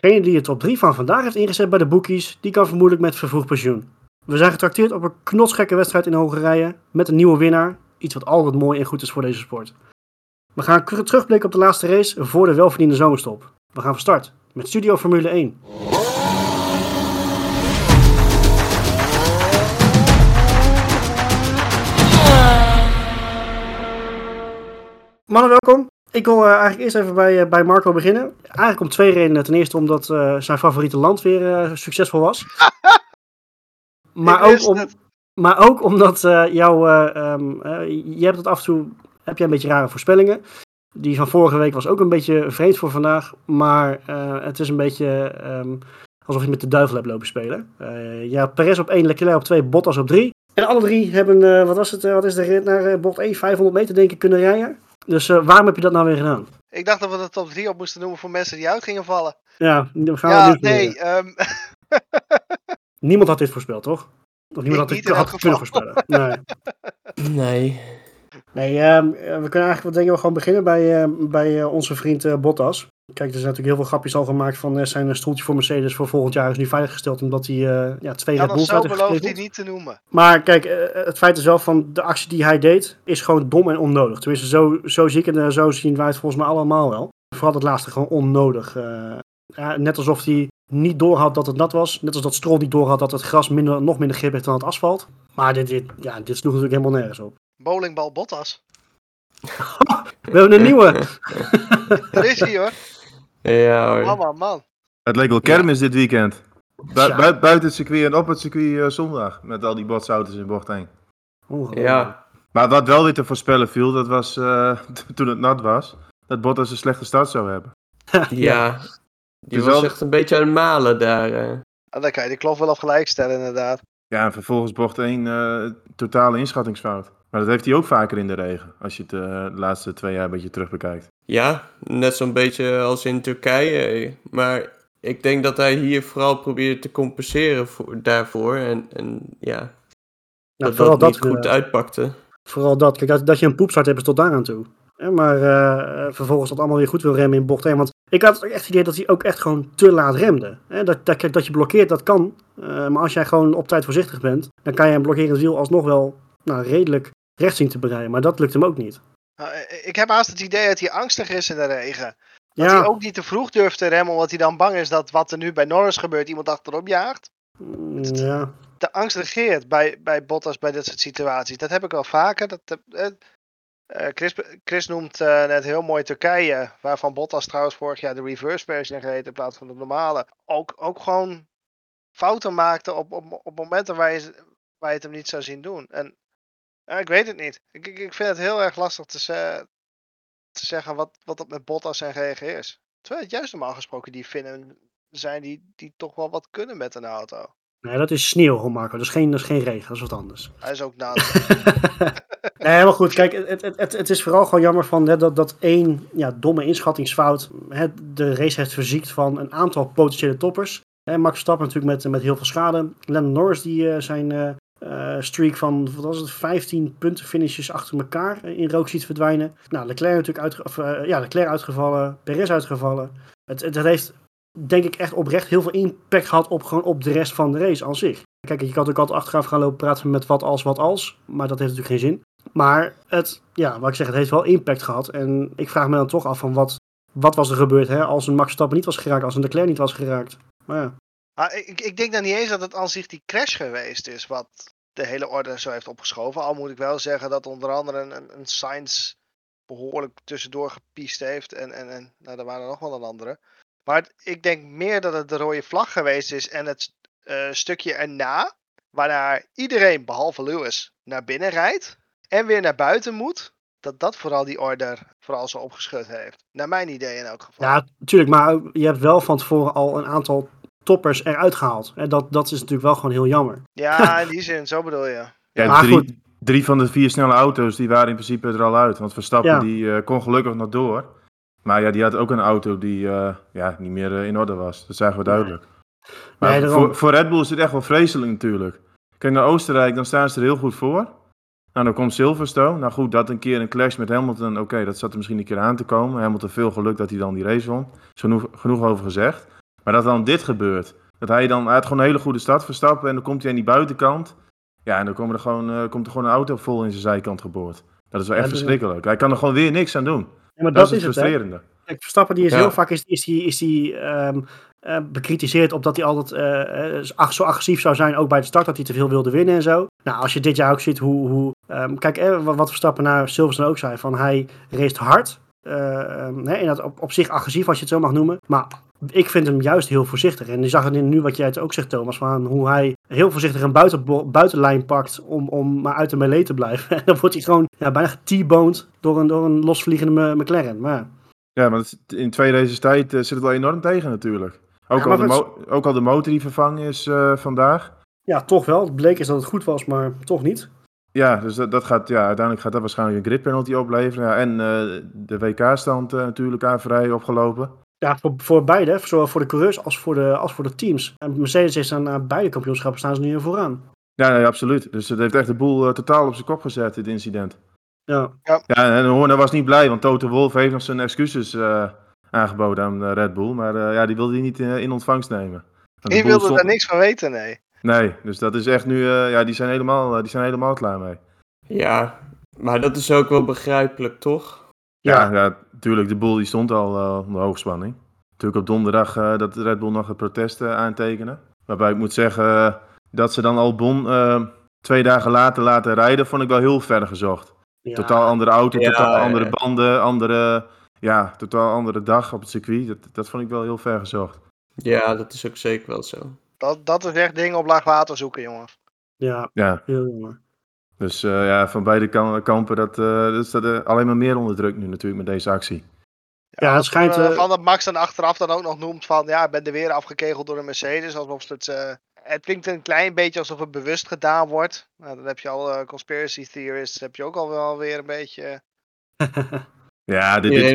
Degene die de top 3 van vandaag heeft ingezet bij de bookies, die kan vermoedelijk met vervroegd pensioen. We zijn getrakteerd op een knotsgekke wedstrijd in Hongarije met een nieuwe winnaar. Iets wat altijd mooi en goed is voor deze sport. We gaan terugblikken op de laatste race voor de welverdiende zomerstop. We gaan van start met Studio Formule 1. Mannen, welkom. Ik wil uh, eigenlijk eerst even bij, uh, bij Marco beginnen. Eigenlijk om twee redenen. Ten eerste omdat uh, zijn favoriete land weer succesvol was. maar, ook om, maar ook omdat jou, um, je hebt het af en toe, heb jij een beetje rare voorspellingen. Die van vorige week was ook een beetje vreemd voor vandaag. Maar het is een beetje um, alsof je met de duivel hebt lopen spelen. ja, Perez op 1, Leclerc op 2, Bottas op 3. En alle drie hebben, wat was het, wat is de rit naar bocht 1, 500 meter denk ik kunnen rijden. Dus uh, waarom heb je dat nou weer gedaan? Ik dacht dat we de top 3 op moesten noemen voor mensen die uit gingen vallen. Ja, we gaan ja, nee. Um... niemand had dit voorspeld, toch? Of niemand ik had dit had kunnen voorspellen. Nee. nee. Nee, uh, we kunnen eigenlijk wat denken we gewoon beginnen bij, uh, bij onze vriend Bottas. Kijk, er zijn natuurlijk heel veel grapjes al gemaakt van uh, zijn stoeltje voor Mercedes voor volgend jaar is nu veiliggesteld omdat hij uh, ja, twee ja, Red Bulls uit heeft hij niet te noemen. Maar kijk, uh, het feit is wel van de actie die hij deed is gewoon dom en onnodig. Tenminste, zo, zo zie ik en zo zien wij het volgens mij allemaal wel. Vooral het laatste gewoon onnodig. Ja, net alsof hij niet doorhad dat het nat was. Net als dat Stroll niet doorhad dat het gras minder, nog minder grip heeft dan het asfalt. Maar dit, dit, ja, dit sloeg natuurlijk helemaal nergens op. Bowlingbal Bottas. We hebben een nieuwe. Daar is hij hoor. Ja hoor. Man, man, Het leek wel kermis dit weekend. buiten het circuit en op het circuit uh, zondag. Met al die botsauto's in bocht 1. Ja. Maar wat wel weer te voorspellen viel, dat was uh, toen het nat was. Dat Bottas een slechte start zou hebben. ja. Die dus was wel... echt een beetje aan het malen daar. Uh. dan kan je die klof wel op gelijk stellen inderdaad. Ja, en vervolgens bocht 1 totale inschattingsfout. Maar dat heeft hij ook vaker in de regen, als je het de laatste twee jaar een beetje terug bekijkt. Ja, net zo'n beetje als in Turkije. Maar ik denk dat hij hier vooral probeert te compenseren voor, daarvoor. En, en ja, dat dat, dat niet goed uh, uitpakte. Vooral dat. Kijk, dat, dat je een poepstart hebt is tot daar aan toe. Ja, maar uh, vervolgens dat allemaal weer goed wil remmen in bocht 1. Want ik had echt het idee dat hij ook echt gewoon te laat remde. Dat, dat, dat je blokkeert, dat kan. Uh, maar als jij gewoon op tijd voorzichtig bent, dan kan je een blokkerend wiel alsnog wel nou, redelijk recht zien te bereiden. Maar dat lukt hem ook niet. Nou, ik heb haast het idee dat hij angstig is in de regen. Dat ja. hij ook niet te vroeg durft te remmen, omdat hij dan bang is dat wat er nu bij Norris gebeurt, iemand achterop jaagt. Mm, ja. De angst regeert bij, bij Bottas bij dit soort situaties. Dat heb ik wel vaker. Dat, uh, Chris, Chris, noemt uh, net heel mooi Turkije, waarvan Bottas trouwens vorig jaar de reverse versie reed in plaats van de normale. Ook, ook gewoon fouten maakte op, op, op momenten waar je, waar je het hem niet zou zien doen. En ik weet het niet. Ik, ik, ik vind het heel erg lastig te, te zeggen wat, wat dat met Bottas en GG is. Terwijl het juist normaal gesproken die Finnen zijn die, die toch wel wat kunnen met een auto. Nee, dat is sneeuw, Marco. Dat is geen, dat is geen regen, dat is wat anders. Hij is ook nat. nee, maar goed, kijk, het, het, het, het is vooral gewoon jammer van, hè, dat, dat één ja, domme inschattingsfout hè, de race heeft verziekt van een aantal potentiële toppers. Hè, Max Verstappen natuurlijk met, met heel veel schade. Lennon Norris die uh, zijn uh, streak van wat was het, 15 punten finishes achter elkaar in rook ziet verdwijnen. Nou, Leclerc natuurlijk uitge uh, ja, Leclerc uitgevallen, Perez uitgevallen. Het, het, het, heeft denk ik echt oprecht heel veel impact gehad op, gewoon op de rest van de race aan zich. Kijk, je kan natuurlijk altijd achteraf gaan lopen praten met wat als, wat als, maar dat heeft natuurlijk geen zin. Maar het, ja, wat ik zeg, het heeft wel impact gehad. En ik vraag me dan toch af van wat, wat was er gebeurd hè, als een Max Verstappen niet was geraakt, als een Leclerc niet was geraakt. Maar ja. Ah, ik, ik denk dan niet eens dat het aan zich die crash geweest is wat de hele orde zo heeft opgeschoven. Al moet ik wel zeggen dat onder andere een, Science behoorlijk tussendoor gepiest heeft. En, en, en nou, er waren nog wel een andere. Maar ik denk meer dat het de rode vlag geweest is en het uh, stukje erna, waarna iedereen behalve Lewis naar binnen rijdt en weer naar buiten moet. Dat dat vooral die order vooral zo opgeschud heeft. Naar mijn idee in elk geval. Ja, natuurlijk. Maar je hebt wel van tevoren al een aantal toppers eruit gehaald. En dat, dat is natuurlijk wel gewoon heel jammer. Ja, in die zin, zo bedoel je. Ja, drie, drie, van de vier snelle auto's die waren in principe er al uit. Want Verstappen die uh, kon gelukkig nog door. Maar ja, die had ook een auto die uh, ja, niet meer uh, in orde was. Dat zagen we duidelijk. Maar nee, voor, voor, Red Bull is het echt wel vreselijk natuurlijk. Kijk naar Oostenrijk, dan staan ze er heel goed voor. Nou, dan komt Silverstone. Nou goed, dat een keer een clash met Hamilton. Oké, dat zat er misschien een keer aan te komen. Hamilton veel geluk dat hij dan die race won. Is genoeg, genoeg over gezegd. Maar dat dan dit gebeurt. Dat hij dan, hij had gewoon een hele goede start verstappen en dan komt hij aan die buitenkant. Ja, en dan komen er gewoon, uh, komt er gewoon een auto vol in zijn zijkant geboord. Dat is wel echt verschrikkelijk. Hij kan er gewoon weer niks aan doen. Ja, maar dat, is het frustrerende. Kijk, Verstappen die is heel vaak is, is die, is die um, uh, bekritiseerd op dat hij altijd uh, zo agressief zou zijn, ook bij de start, dat hij te veel wilde winnen en zo. Nou, als je dit jaar ook ziet hoe, hoe um, kijk, eh, wat Verstappen naar Silverstone ook zei, van hij race hard, um, hè, dat op, op zich agressief als je het zo mag noemen, maar ik vind hem juist heel voorzichtig. En je zag het nu wat jij het ook zegt, Thomas, van hoe hij heel voorzichtig een buiten, buitenlijn pakt om, om maar uit de melee te blijven. En dan wordt hij gewoon ja, bijna t door een, door een losvliegende McLaren. Maar... Ja, maar in twee races tijd uh, zit het wel enorm tegen natuurlijk. Ook, al, de ook al de motor die vervangen is uh, vandaag. Ja, toch wel. Het bleek is dat het goed was, maar toch niet. Ja, dus dat, dat gaat, ja, uiteindelijk gaat dat waarschijnlijk een grid penalty opleveren. Ja, en uh, de WK-stand natuurlijk aan vrij opgelopen. Ja, voor, voor beide, zowel voor de coureurs als voor de, als voor de teams. En Mercedes is aan beide kampioenschappen staan ze nu vooraan. Ja, nee, absoluut. Dus het heeft echt de boel uh, totaal op zijn kop gezet, dit incident. Ja. Ja, ja en Horner was niet blij, want Toto Wolff heeft nog zijn excuses uh, aangeboden aan Red Bull. Maar uh, ja, die wilde hij niet in ontvangst nemen. Die wilde stond... daar niks van weten, nee. Nee, dus dat is echt nu, ja, die zijn, helemaal, die zijn helemaal klaar mee. Ja, maar dat is ook wel begrijpelijk, toch? Ja, ja, natuurlijk. De boel die stond al uh, onder hoogspanning. Natuurlijk op donderdag uh, dat Red Bull nog een protest uh, aantekenen. Waarbij ik moet zeggen dat ze dan Albon twee dagen later laten rijden, vond ik wel heel ver gezocht. Totaal andere auto, totaal andere banden, andere, ja, totaal andere dag op het circuit. Dat, dat vond ik wel heel ver gezocht. Ja, dat is ook zeker wel zo. Dat, dat is echt dingen op laag water zoeken, jongens. Ja, ja. heel jammer. Dus uh, ja, van beide kampen, dat, uh, dat staat uh, alleen maar meer onder druk nu natuurlijk met deze actie. Ja, ja het schijnt... van dat Max dan achteraf dan ook nog noemt van, ja, ik ben er weer afgekegeld door een Mercedes. Alsof het, het klinkt een klein beetje alsof het bewust gedaan wordt. Nou, dan heb je al conspiracy theorists, heb je ook al wel weer een beetje... ja, dit, is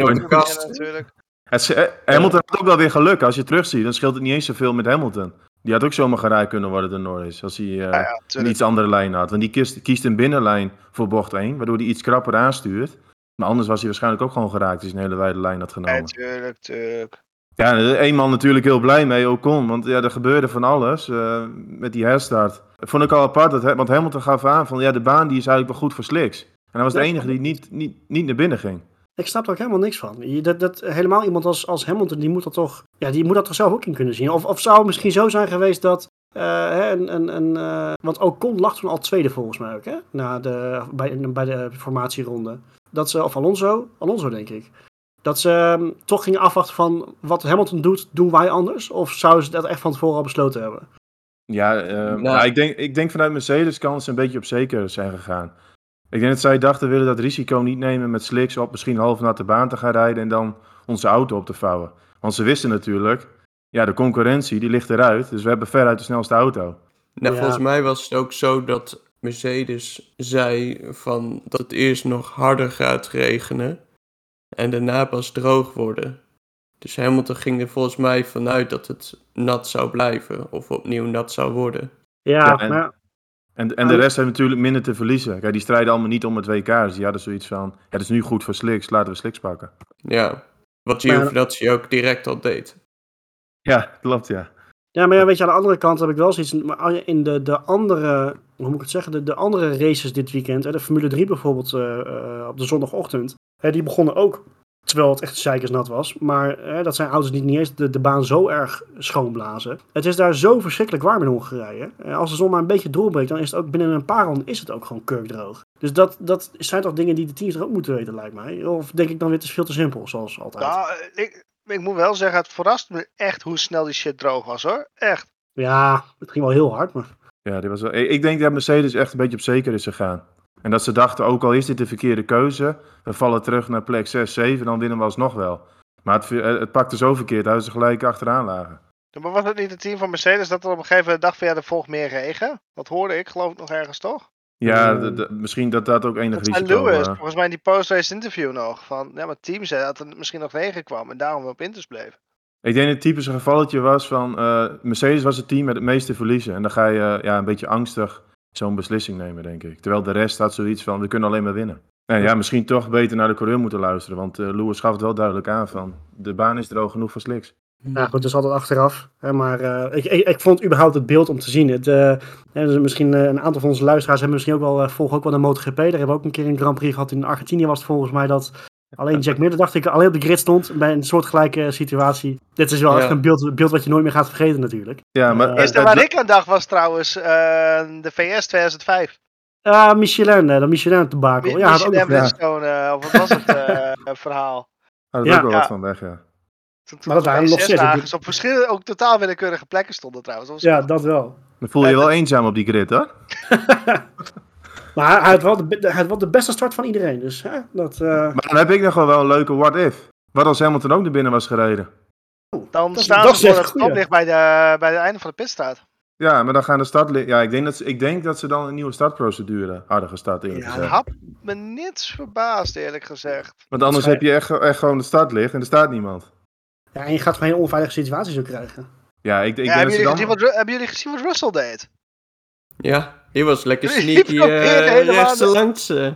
natuurlijk. Het, Hamilton had ook wel weer geluk. Als je terugziet, dan scheelt het niet eens zoveel met Hamilton. Die had ook zomaar geraaid kunnen worden door Norris. Als hij uh, ja, een iets andere lijn had. Want die kiest, kiest een binnenlijn voor bocht 1. Waardoor hij iets krapper aanstuurt. Maar anders was hij waarschijnlijk ook gewoon geraakt. Als hij een hele wijde lijn had genomen. Natuurlijk, tuurlijk. Ja, één man natuurlijk heel blij mee, Ocon. Want ja, er gebeurde van alles uh, met die herstart. vond ik al apart. Dat, want Hamilton gaf aan van ja, de baan die is eigenlijk wel goed voor slicks. En hij was de enige die niet, niet, niet naar binnen ging. Ik snap er ook helemaal niks van. Dat, dat, helemaal iemand als, als Hamilton, die moet dat toch, ja, die moet dat toch zelf ook in kunnen zien. Of, of zou het misschien zo zijn geweest dat, uh, een, een, een, uh, want Ocon lag toen al tweede volgens mij ook, hè? Na de, bij, bij de formatieronde. Dat ze, of Alonso, Alonso denk ik. Dat ze um, toch gingen afwachten van wat Hamilton doet, doen wij anders? Of zouden ze dat echt van tevoren al besloten hebben? Ja, uh, nou. nou, ik, denk, ik denk vanuit Mercedes kan ze een beetje op zeker zijn gegaan. Ik denk dat zij dachten, we willen dat risico niet nemen met slicks op misschien half naar de baan te gaan rijden en dan onze auto op te vouwen. Want ze wisten natuurlijk, ja, de concurrentie die ligt eruit, dus we hebben veruit de snelste auto. Nou, volgens mij was het ook zo dat Mercedes zei van dat het eerst nog harder gaat regenen en daarna pas droog worden. Dus Hamilton ging er volgens mij vanuit dat het nat zou blijven of opnieuw nat zou worden. Ja, ja en... maar en, en de rest heeft natuurlijk minder te verliezen. Kijk, die strijden allemaal niet om het WK. Dus die hadden zoiets van, ja, het is nu goed voor Slicks, laten we Slicks pakken. Ja, wat Giovinazzi ook direct al deed. Ja, klopt, ja. Ja, maar ja, weet je, aan de andere kant heb ik wel zoiets... Maar in de, de andere, hoe moet ik het zeggen, de, de andere races dit weekend, hè, de Formule 3 bijvoorbeeld uh, uh, op de zondagochtend, hè, die begonnen ook Terwijl het echt zeikersnat was. Maar hè, dat zijn auto's die niet eens de, de baan zo erg schoonblazen. Het is daar zo verschrikkelijk warm in Hongarije. Als de zon maar een beetje doorbreekt, dan is het ook binnen een paar ronden is het ook gewoon kurkdroog. Dus dat, dat zijn toch dingen die de teams er ook moeten weten, lijkt mij. Of denk ik dan weer, het is veel te simpel, zoals altijd. Nou, ik, ik moet wel zeggen, het verrast me echt hoe snel die shit droog was, hoor. Echt. Ja, het ging wel heel hard, maar... Ja, die was wel... ik denk dat Mercedes echt een beetje op zeker is gegaan. En dat ze dachten, ook al is dit de verkeerde keuze, we vallen terug naar plek 6, 7, dan winnen we alsnog wel. Maar het, het pakte zo verkeerd dat ze gelijk achteraan lagen. Maar was het niet het team van Mercedes dat er op een gegeven moment dacht van ja, er volgt meer regen? Dat hoorde ik geloof ik nog ergens toch? Ja, de, de, misschien dat dat ook enig dat risico... Lewis, uh... volgens mij in die post-race interview nog. Van, ja, maar het team zei dat er misschien nog regen kwam en daarom we op Inters bleven. Ik denk dat het typische gevalletje was van... Uh, Mercedes was het team met het meeste verliezen. En dan ga je uh, ja, een beetje angstig zo'n beslissing nemen, denk ik. Terwijl de rest had zoiets van, we kunnen alleen maar winnen. En ja, misschien toch beter naar de coureur moeten luisteren. Want uh, Lewis gaf het wel duidelijk aan van, de baan is droog genoeg voor sliks. Nou goed, dat is altijd achteraf. Hè, maar uh, ik, ik, ik, vond überhaupt het beeld om te zien. Het, uh, dus misschien uh, een aantal van onze luisteraars hebben misschien ook wel, volgen ook wel de MotoGP. Daar hebben we ook een keer een Grand Prix gehad. In Argentinië was het volgens mij dat alleen Jack Miller, dacht ik, alleen op de grid stond. Bij een soortgelijke situatie. Dit is wel ja. echt een beeld, beeld wat je nooit meer gaat vergeten natuurlijk. Ja, maar, de eerste waar ik aan dacht was trouwens de VS 2005. Uh, Michelin, de Michelin debakel. Mi ja, Michelin Bridgestone, ja. of wat was het verhaal? Oh, dat is ook wel wat van weg, ja. Toen, toen maar dat waren nog zes op verschillende, ook totaal willekeurige plekken stonden trouwens. ja, dat wel. Dan voel je je wel eenzaam op die grid, hoor. maar hij had, wel de, hij had wel de beste start van iedereen, dus hè, dat... Uh... Maar dan heb ik nog wel een leuke what-if. Wat als Hamilton ook naar binnen was gereden? Dan staan ze voor het stoplicht bij, de, bij het einde van de pitstraat. Ja, maar dan gaan de start... Ja, ik denk dat, ze, ik denk dat ze dan een nieuwe startprocedure hadden gestart. Ja, dat had me niets verbaasd, eerlijk gezegd. Want anders heb je echt, echt gewoon de startlicht en er staat niemand. Ja, en je gaat gewoon een onveilige situaties ook krijgen. Ja, ik, ik ja, hebben, jullie gezien wat, hebben jullie gezien wat Russell deed? Ja, die was lekker sneaky uh, rechts langs. Uh.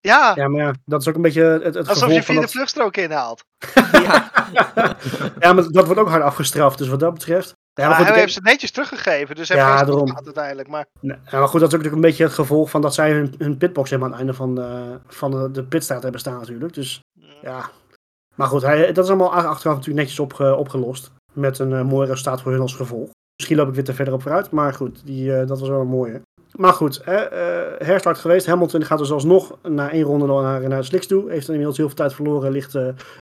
Ja. ja, maar ja, dat is ook een beetje het, het Alsof je via de vluchtstrook inhaalt. ja. ja, maar dat wordt ook hard afgestraft, dus wat dat betreft. Ja, maar goed, hij heeft ze netjes teruggegeven, dus hij ja, heeft daarom. uiteindelijk. Maar... Ja, maar goed, dat is ook natuurlijk een beetje het gevolg van dat zij hun, hun pitbox hebben aan het einde van de, van de, de pitstraat hebben staan natuurlijk. Dus ja, maar goed, hij, dat is allemaal achteraf natuurlijk netjes opge, opgelost. Met een uh, mooi resultaat voor hun als gevolg. Misschien loop ik weer te verder op vooruit, maar goed, die, uh, dat was wel een mooie. Maar goed, hè, uh, herstart geweest. Hamilton gaat dus alsnog na één ronde naar, naar Slicks toe. Heeft inmiddels heel veel tijd verloren, ligt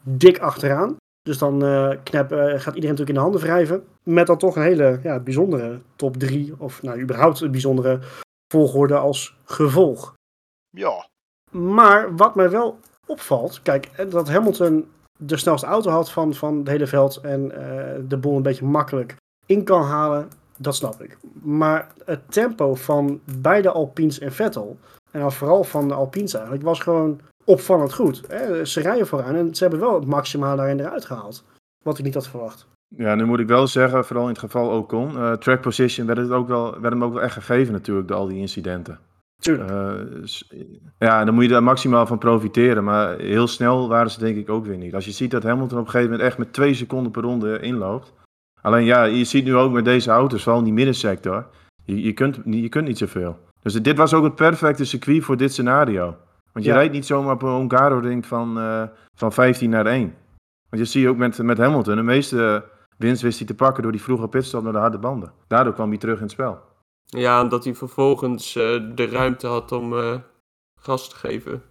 dik achteraan. Dus dan knap, gaat iedereen natuurlijk in de handen wrijven. Met dan toch een hele ja, bijzondere top 3, of nou überhaupt een bijzondere volgorde als gevolg. Ja. Maar wat mij wel opvalt, kijk, dat Hamilton de snelste auto had van, van het hele veld en uh, de boel een beetje makkelijk in kan halen, dat snap ik. Maar het tempo van beide Alpines en Vettel, en dan vooral van de Alpines eigenlijk, was gewoon opvallend goed. Hè? Ze rijden vooraan en ze hebben wel het maximale daarin eruit gehaald. Wat ik niet had verwacht. Ja, nu moet ik wel zeggen, vooral in het geval Ocon, uh, track position werd, het ook wel, werd hem ook wel echt gegeven natuurlijk door al die incidenten. Tuurlijk. Uh, ja, dan moet je daar maximaal van profiteren. Maar heel snel waren ze denk ik ook weer niet. Als je ziet dat Hamilton op een gegeven moment echt met twee seconden per ronde inloopt. Alleen ja, je ziet nu ook met deze auto's, vooral in die middensector, je, je, kunt, je kunt niet zoveel. Dus dit was ook het perfecte circuit voor dit scenario. Want je rijdt niet zomaar op een Hongaro-ring van, uh, van 15 naar 1. Want je ziet ook met, met Hamilton, de meeste winst wist hij te pakken door die vroege pitstop naar de harde banden. Daardoor kwam hij terug in het spel. Ja, omdat hij vervolgens uh, de ruimte had om uh, gas te geven.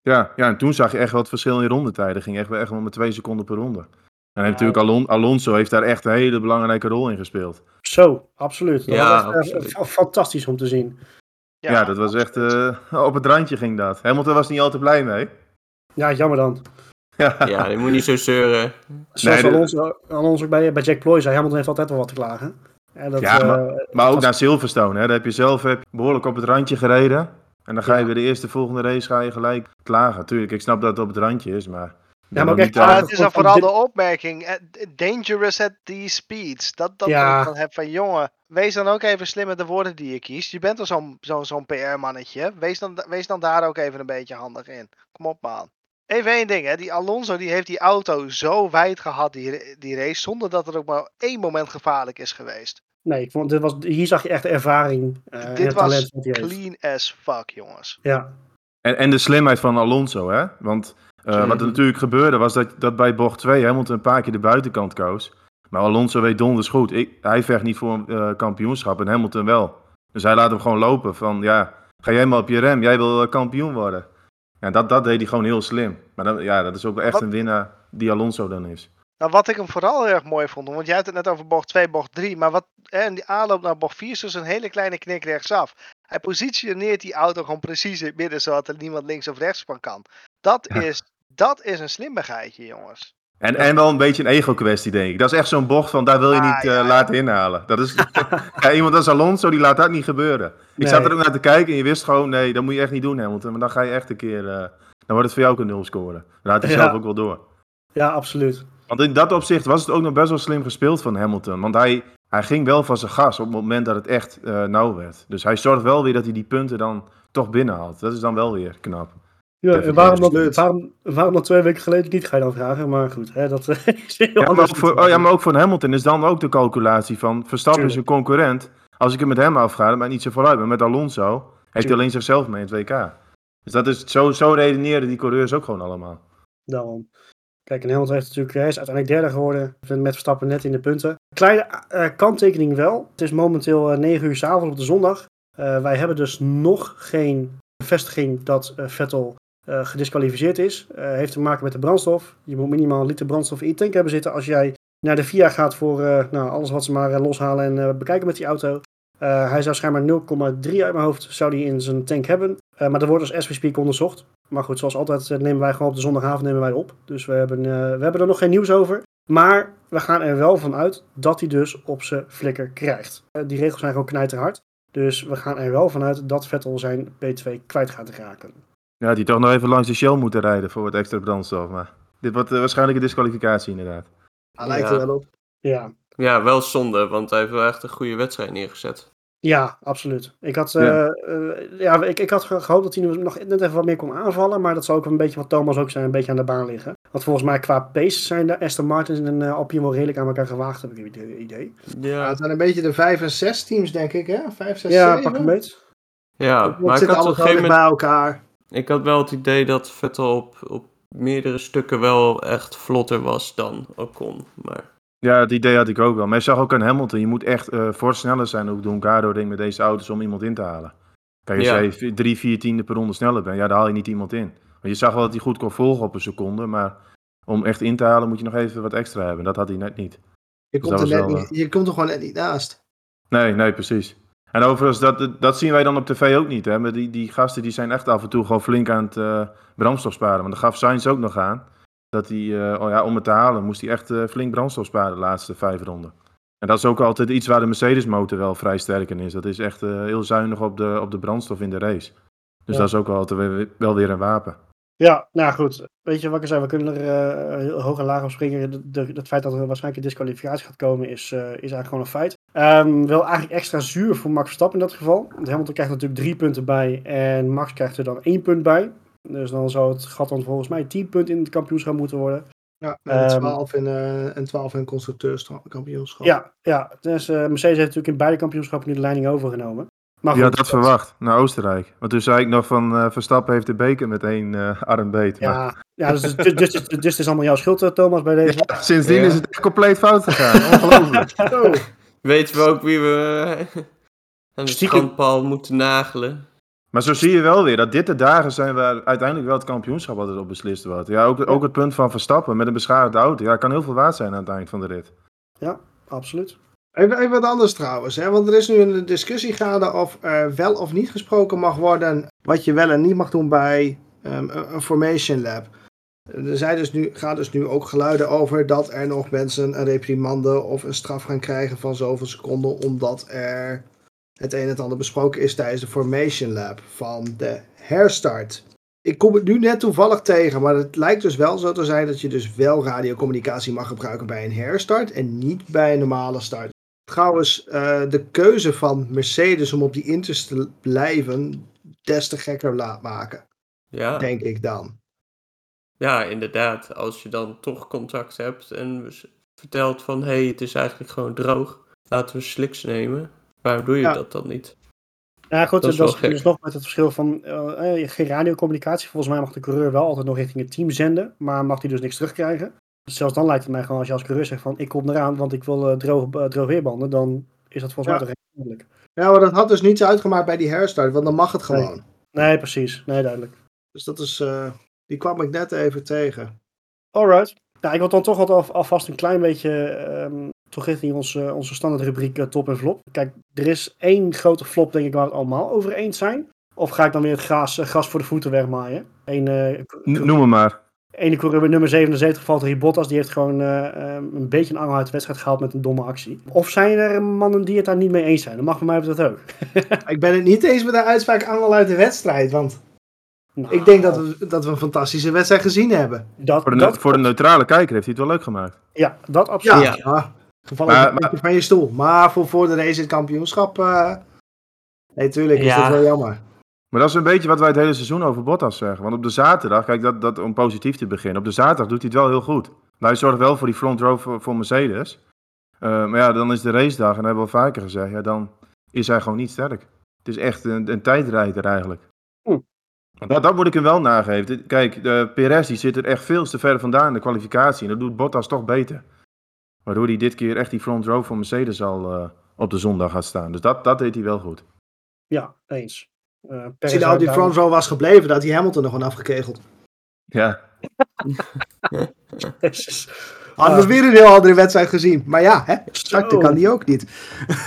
Ja, ja, en toen zag je echt wel het verschil in rondetijden. Ging echt, echt wel met twee seconden per ronde. En natuurlijk Alon Alonso heeft daar echt een hele belangrijke rol in gespeeld. Zo, absoluut. Dat ja, was echt, uh, fantastisch om te zien. Ja, ja dat was echt... op het randje ging dat. Hamilton was niet altijd blij mee. Ja, jammer dan. Ja, ja je moet niet zo zeuren. Zoals nee, Alonso, Alonso bij, bij Jack Ploy zei, Hamilton heeft altijd wel wat te klagen. Ja, dat, ja maar, uh, maar, ook naar Silverstone. Hè? Daar heb je zelf heb behoorlijk op het randje gereden. En dan ga je ja. weer de eerste volgende race ga je gelijk klagen. Tuurlijk, ik snap dat het op het randje is, maar... Ja, maar niet, uh, het is dan vooral de opmerking. Eh, dangerous at these speeds. Dat, dat ja. ik dan heb van jongen. Wees dan ook even slim met de woorden die je kiest. Je bent al zo'n zo, zo'n PR-mannetje. Wees dan, wees dan daar ook even een beetje handig in. Kom op, man. Even één ding, hè. Die Alonso die heeft die auto zo wijd gehad, die, die race, zonder dat er ook maar één moment gevaarlijk is geweest. Nee, ik vond, dit was, hier zag je echt de ervaring. Uh, dit was clean as fuck, jongens. Ja. En, en de slimheid van Alonso, hè? Want uh, wat er natuurlijk gebeurde was dat, dat bij bocht 2 Hamilton een paar keer de buitenkant koos. Maar Alonso weet donders goed. Ik, hij vecht niet voor een uh, kampioenschap en Hamilton wel. Dus hij laat hem gewoon lopen van ja, ga jij maar op je rem, jij wil kampioen worden. Ja, dat, dat deed hij gewoon heel slim. Maar dan, ja, dat is ook echt een winnaar die Alonso dan is. Nou, wat ik hem vooral heel erg mooi vond, want jij had het net over bocht 2, bocht 3, maar wat, en die aanloop naar bocht 4 is dus een hele kleine knik rechtsaf. Hij positioneert die auto gewoon precies in het midden, zodat er niemand links of rechts van kan. Dat, is, dat is een slimmigheidje, jongens. En, en wel een beetje een ego-kwestie, denk ik. Dat is echt zo'n bocht van daar wil je ah, niet uh, laten inhalen. Dat is, ja, iemand als Alonso, die laat dat niet gebeuren. Ik zat er ook naar te kijken en je wist gewoon, nee, dat moet je echt niet doen, Hamilton. Maar dan ga je echt een keer, uh, dan wordt het voor jou ook een nul scoren. Dan laat hij ja. zelf ook wel door. Ja, absoluut. Want in dat opzicht was het ook nog best wel slim gespeeld van Hamilton. Want hij, hij ging wel van zijn gas op het moment dat het echt uh, nauw werd. Dus hij zorgt wel weer dat hij die punten dan toch binnenhaalt. Dat is dan wel weer knap. Ja, en waarom, dan, waarom, waarom dan twee weken geleden niet, ga je dan vragen. Maar goed, hè, dat is heel ja, maar ook voor, oh, ja, maar ook voor Hamilton is dan ook de calculatie van... Verstappen is een concurrent. Als ik hem met hem afga, dan ben ik niet zo vooruit. Maar met Alonso heeft hij alleen zichzelf mee in het WK. Dus dat is, zo, zo redeneren die coureurs ook gewoon allemaal. Daarom. Kijk, en Hamilton heeft natuurlijk, hij is uiteindelijk derde geworden. Met Verstappen net in de punten. Kleine uh, kanttekening wel. Het is momenteel uh, eh, 9 uur s avonds op de zondag. Uh, wij hebben dus nog geen bevestiging dat Vettel gedisqualificeerd is. heeft te maken met de brandstof. Je moet minimaal een liter brandstof in je tank hebben zitten. Als jij naar de VIA gaat voor nou, alles wat ze maar loshalen en bekijken met die auto. hij zou schijnbaar 0,3 uit mijn hoofd zou die in zijn tank hebben. maar er wordt we speak onderzocht. Maar goed, zoals altijd eh, nemen wij gewoon op de zondagavond nemen wij op. Dus we hebben, uh, we hebben er nog geen nieuws over. Maar we gaan er wel van uit dat hij dus op zijn flikker krijgt. Uh, die regels zijn gewoon knijterhard. Dus we gaan er wel vanuit dat Vettel zijn P2 kwijt gaat raken. Ja, die toch nog even langs de Shell moeten rijden voor wat extra brandstof. Maar dit wordt waarschijnlijk een disqualificatie inderdaad. Hij lijkt er wel op. Ja. ja, wel zonde, want hij heeft wel echt een goede wedstrijd neergezet. Ja, absoluut. Ik had, ja. Uh, ja, ik, ik had gehoopt dat hij nog net even wat meer kon aanvallen. Maar dat zou ook een beetje wat Thomas ook zijn, een beetje aan de baan liggen. Want volgens mij qua pace zijn de Aston Martins en uh, Alpine wel redelijk aan elkaar gewaagd, heb ik het idee. Ja, het zijn een beetje de 5 en 6 teams, denk ik, hè? 5, 6, ja, pak een beetje. Ja, maar ik had op een bij elkaar. Ik had wel het idee dat Vettel op, op meerdere stukken wel echt vlotter was dan Ocon. Maar... Ja, het idee had ik ook wel. Maar je zag ook aan Hamilton, je moet echt uh, voor sneller zijn ook doen Cardo denk met deze auto's om iemand in te halen. Kijk, als ja. jij drie, vier tiende per ronde sneller bent, ja, dan haal je niet iemand in. Want je zag wel dat hij goed kon volgen op een seconde, maar om echt in te halen moet je nog even wat extra hebben. Dat had hij net niet. Je, dus komt, er net niet, je komt er gewoon net niet naast. Nee, nee, precies. En overigens, dat, dat zien wij dan op tv ook niet. Hè? Maar die, die gasten die zijn echt af en toe gewoon flink aan het uh, brandstof sparen. Want dat gaf Sainz ook nog aan dat hij, uh, oh ja, om het te halen, moest hij echt uh, flink brandstof sparen de laatste vijf ronden. En dat is ook altijd iets waar de Mercedes-motor wel vrij sterk in is. Dat is echt heel zuinig op de, op de brandstof in de race. Dus ja. dat is ook altijd wel weer een wapen. Ja, nou goed. Weet je wat ik zei? We kunnen er heel hoog en laag op springen. Het feit dat er waarschijnlijk een disqualificatie gaat komen is, is eigenlijk gewoon een feit. Um, wel eigenlijk extra zuur voor Max Verstappen in dat geval. Want Hamilton krijgt natuurlijk drie punten bij en Max krijgt er dan één punt bij. Dus dan zou het gat dan volgens mij 10 punten in het kampioenschap moeten worden. Ja, en 12 in, uh, en 12 in constructeurskampioenschap. Ja, ja. Dus uh, Mercedes heeft natuurlijk in beide kampioenschappen nu de leiding overgenomen. Maar goed, had dat verwacht, naar Oostenrijk. Want toen zei ik nog van uh, Verstappen heeft de beker met één uh, arm beet. Ja, maar... ja dus, dus, dus, dus, dus het is allemaal jouw schuld, Thomas, bij deze. Ja, sindsdien ja. is het echt compleet fout gegaan. Ongelooflijk. oh. Weten we ook wie we aan de schandpaal moeten nagelen? Maar zo zie je wel weer dat dit de dagen zijn waar uiteindelijk wel het kampioenschap altijd op beslist wordt. Ja, ook, ook het punt van Verstappen met een beschadigde auto. Ja, kan heel veel waard zijn aan het eind van de rit. Ja, absoluut. Even, wat anders trouwens, hè? want er is nu een discussie gaande of er wel of niet gesproken mag worden wat je wel en niet mag doen bij um, een Formation Lab. Er zijn dus nu, gaan dus nu ook geluiden over dat er nog mensen een reprimande of een straf gaan krijgen van zoveel seconden omdat er het een en het ander besproken is tijdens de Formation Lab van de herstart. Ik kom het nu net toevallig tegen, maar het lijkt dus wel zo te zijn dat je dus wel radiocommunicatie mag gebruiken bij een herstart en niet bij een normale start. Trouwens, uh, de keuze van Mercedes om op die Inters te blijven des te gekker laat maken. Ja. Denk ik dan. Ja, inderdaad. Als je dan toch contact hebt en vertelt van hé, hey, het is eigenlijk gewoon droog. Laten we sliks nemen. Waarom doe je dat dan niet? Ja, goed, dat is, dat is dus nog met het verschil van uh, geen radiocommunicatie. Volgens mij mag de coureur wel altijd nog richting het team zenden, maar mag hij dus niks terugkrijgen. Zelfs dan lijkt het mij gewoon als je als coureur zegt van ik kom eraan, want ik wil uh, droog, uh, droog weerbanden, dan is dat volgens mij toch redelijk. Ja, maar dat had dus niets uitgemaakt bij die herstart, want dan mag het gewoon. Nee, nee precies. Nee, duidelijk. Dus dat is, die kwam ik net even tegen. Alright. Nou, ik wil dan toch al, alvast een klein beetje um, toch richting onze, onze standaardrubriek uh, top en flop. Kijk, er is één grote flop, denk ik, waar we het allemaal over eens zijn. Of ga ik dan weer het gras, uh, gras voor de voeten wegmaaien? Eén, uh, Noem me maar. Ene coureur nummer 77 Valtteri Bottas, die heeft gewoon een beetje een angel uit de wedstrijd gehaald met een domme actie. Of zijn er mannen die het daar niet mee eens zijn? Dan mag voor mij dat ook. ik ben het niet eens met de uitspraak angel uit de wedstrijd, want nou, ik denk dat we, dat we een fantastische wedstrijd gezien hebben. Dat, voor, de, dat, voor de neutrale kijker heeft hij het wel leuk gemaakt. Ja, dat absoluut. Ja, ja. Gevallen maar, maar, van je stoel. Maar voor, voor de race het kampioenschap. Uh... Nee, tuurlijk is ja. dat wel jammer. Maar dat is een beetje wat wij het hele seizoen over Bottas zeggen. Want op de zaterdag, kijk, dat, dat, om positief te beginnen. Op de zaterdag doet hij het wel heel goed. hij zorgt wel voor die front row voor, Mercedes. Uh, maar ja, dan is de racedag, en dat hebben we al vaker gezegd, ja, dan is hij gewoon niet sterk. Het is echt een, een tijdrijder eigenlijk. Hm. Dat, dat moet ik hem wel nageven. Kijk, de Perez die zit er echt veel te ver vandaan in de kwalificatie. En dat doet Bottas toch beter. Waardoor hij dit keer echt die front row van Mercedes al uh, op de zondag gaat staan. Dus dat, dat deed hij wel goed. Ja, eens. Uh, Als hij nou die front row was gebleven, dat hij Hamilton nog gewoon afgekegeld. Ja. Hadden we weer een heel andere wedstrijd gezien. Maar ja, hè, starten kan die ook niet.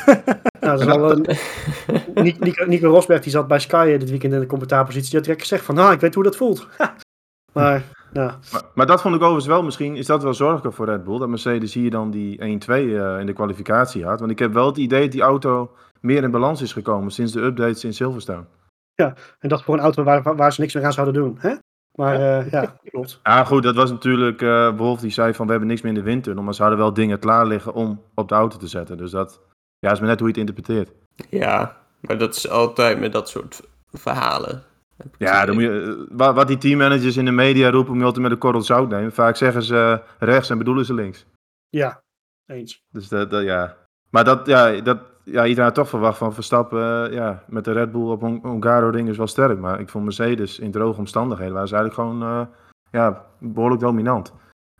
nou, zal. Nico, Nico Rosberg die zat bij Sky dit weekend in de commentaarpositie. Die had direct gezegd van, nou, ik weet hoe dat voelt. maar, ja. maar, maar, dat vond ik overigens wel, misschien is dat wel zorgelijk voor Red Bull. Dat Mercedes hier dan die 1-2 uh, eh, in de kwalificatie had. Want ik heb wel het idee dat die auto meer in balans is gekomen sinds de updates in Silverstone. Ja, en dat voor een auto waar, waar ze niks meer aan zouden doen. Hè? Maar ja, uh, ja klopt. Ja, goed, dat was natuurlijk. Uh, Wolf die zei van we hebben niks meer in de windtunnel. Maar ze hadden wel dingen klaar liggen om op de auto te zetten. Dus dat ja, is maar net hoe je het interpreteert. Ja, maar dat is altijd met dat soort verhalen. Ja, dan moet je, eh, wat die teammanagers in de media roepen, moet je altijd met een korrel zout nemen. Vaak zeggen ze rechts en bedoelen ze links. Ja, eens. Dus dat, dat ja. Maar dat, ja, dat, ja, iedereen had toch verwacht van Verstappen uh, ja, met de Red Bull op Hongaro ring is wel sterk. Maar ik vond Mercedes in droge omstandigheden waren ze eigenlijk gewoon uh, ja, behoorlijk dominant.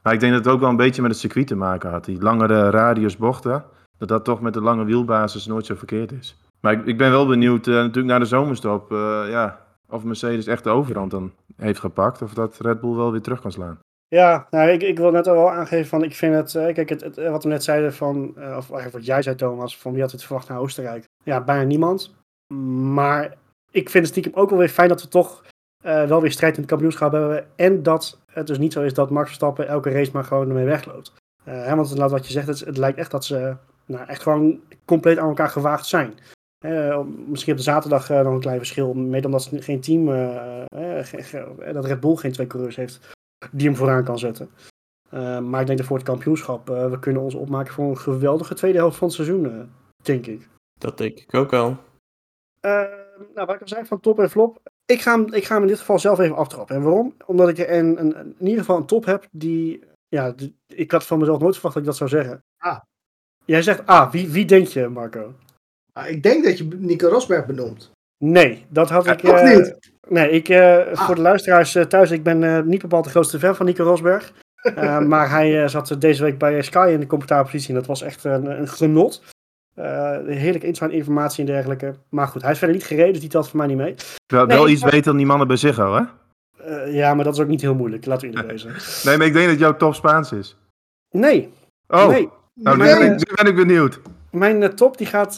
Maar ik denk dat het ook wel een beetje met het circuit te maken had. Die langere radiusbochten, dat dat toch met de lange wielbasis nooit zo verkeerd is. Maar ik, ik ben wel benieuwd uh, natuurlijk naar de zomerstop. ja, of Mercedes echt de overhand dan heeft gepakt. Of dat Red Bull wel weer terug kan slaan. Ja, nou, ik, ik wil net al wel aangeven van, ik vind het, uh, kijk, het, het, wat we net zeiden van, uh, of wat jij zei Thomas, van wie had het verwacht naar Oostenrijk? Ja, bijna niemand. Maar ik vind het stiekem ook wel weer fijn dat we toch uh, wel weer strijd in het kampioenschap hebben. En dat het dus niet zo is dat Max Verstappen elke race maar gewoon ermee wegloopt. Want wat je zegt, het, het, lijkt echt dat ze nou, echt gewoon compleet aan elkaar gewaagd zijn. misschien op de zaterdag nog een klein verschil, mede omdat ze geen team, dat Red Bull geen twee coureurs heeft die hem vooraan kan zetten. Uh, maar ik denk dat voor het kampioenschap, uh, we kunnen ons opmaken voor een geweldige tweede helft van het seizoen, uh, denk ik. Dat denk ik ook wel. nou, wat ik al zei van top en flop. Ik ga, hem, ik ga hem in dit geval zelf even aftrappen. En waarom? Omdat ik er een, een, in ieder geval een top heb die... Ja, die, ik had van mezelf nooit verwacht dat ik dat zou zeggen. Ah. Jij zegt ah, wie, wie denk je, Marco? Ah, ik denk dat je Nico Rosberg benoemt. Nee, dat had ik... Toch niet? Nee, ik, uh, voor de luisteraars uh, thuis, ik ben uh, niet bepaald de grootste fan van Nico Rosberg. maar hij zat deze week bij Sky in de commentaarpositie en dat was echt een, een genot. heerlijk interessante informatie en dergelijke. Maar goed, hij is verder niet gereden, dus die telt voor mij niet mee. Wel, nee, wel iets beter dan die mannen bij zich hè? ja, maar dat is ook niet heel moeilijk, laten we eerlijk wezen. nee, maar ik denk dat jouw top Spaans is. Nee. Oh, nee. nou, nu, ben ik, nu ben ik benieuwd. Mijn top die gaat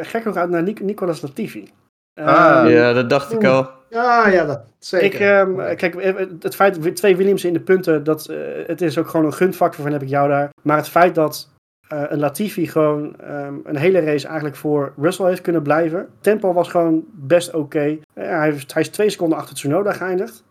gek nog uit naar Nicolas Latifi. Ah, ja, dat dacht ik al. Ja, ja, dat zeker. Ik, um, kijk, eh, het feit, twee Williams in de punten, dat, uh, het is ook gewoon een gunfactor van heb ik jou daar. Maar het feit dat uh, een Latifi gewoon um, een hele race eigenlijk voor Russell heeft kunnen blijven. Tempo was gewoon best oké. Okay. hij, hij, is twee seconden achter Tsunoda geëindigd.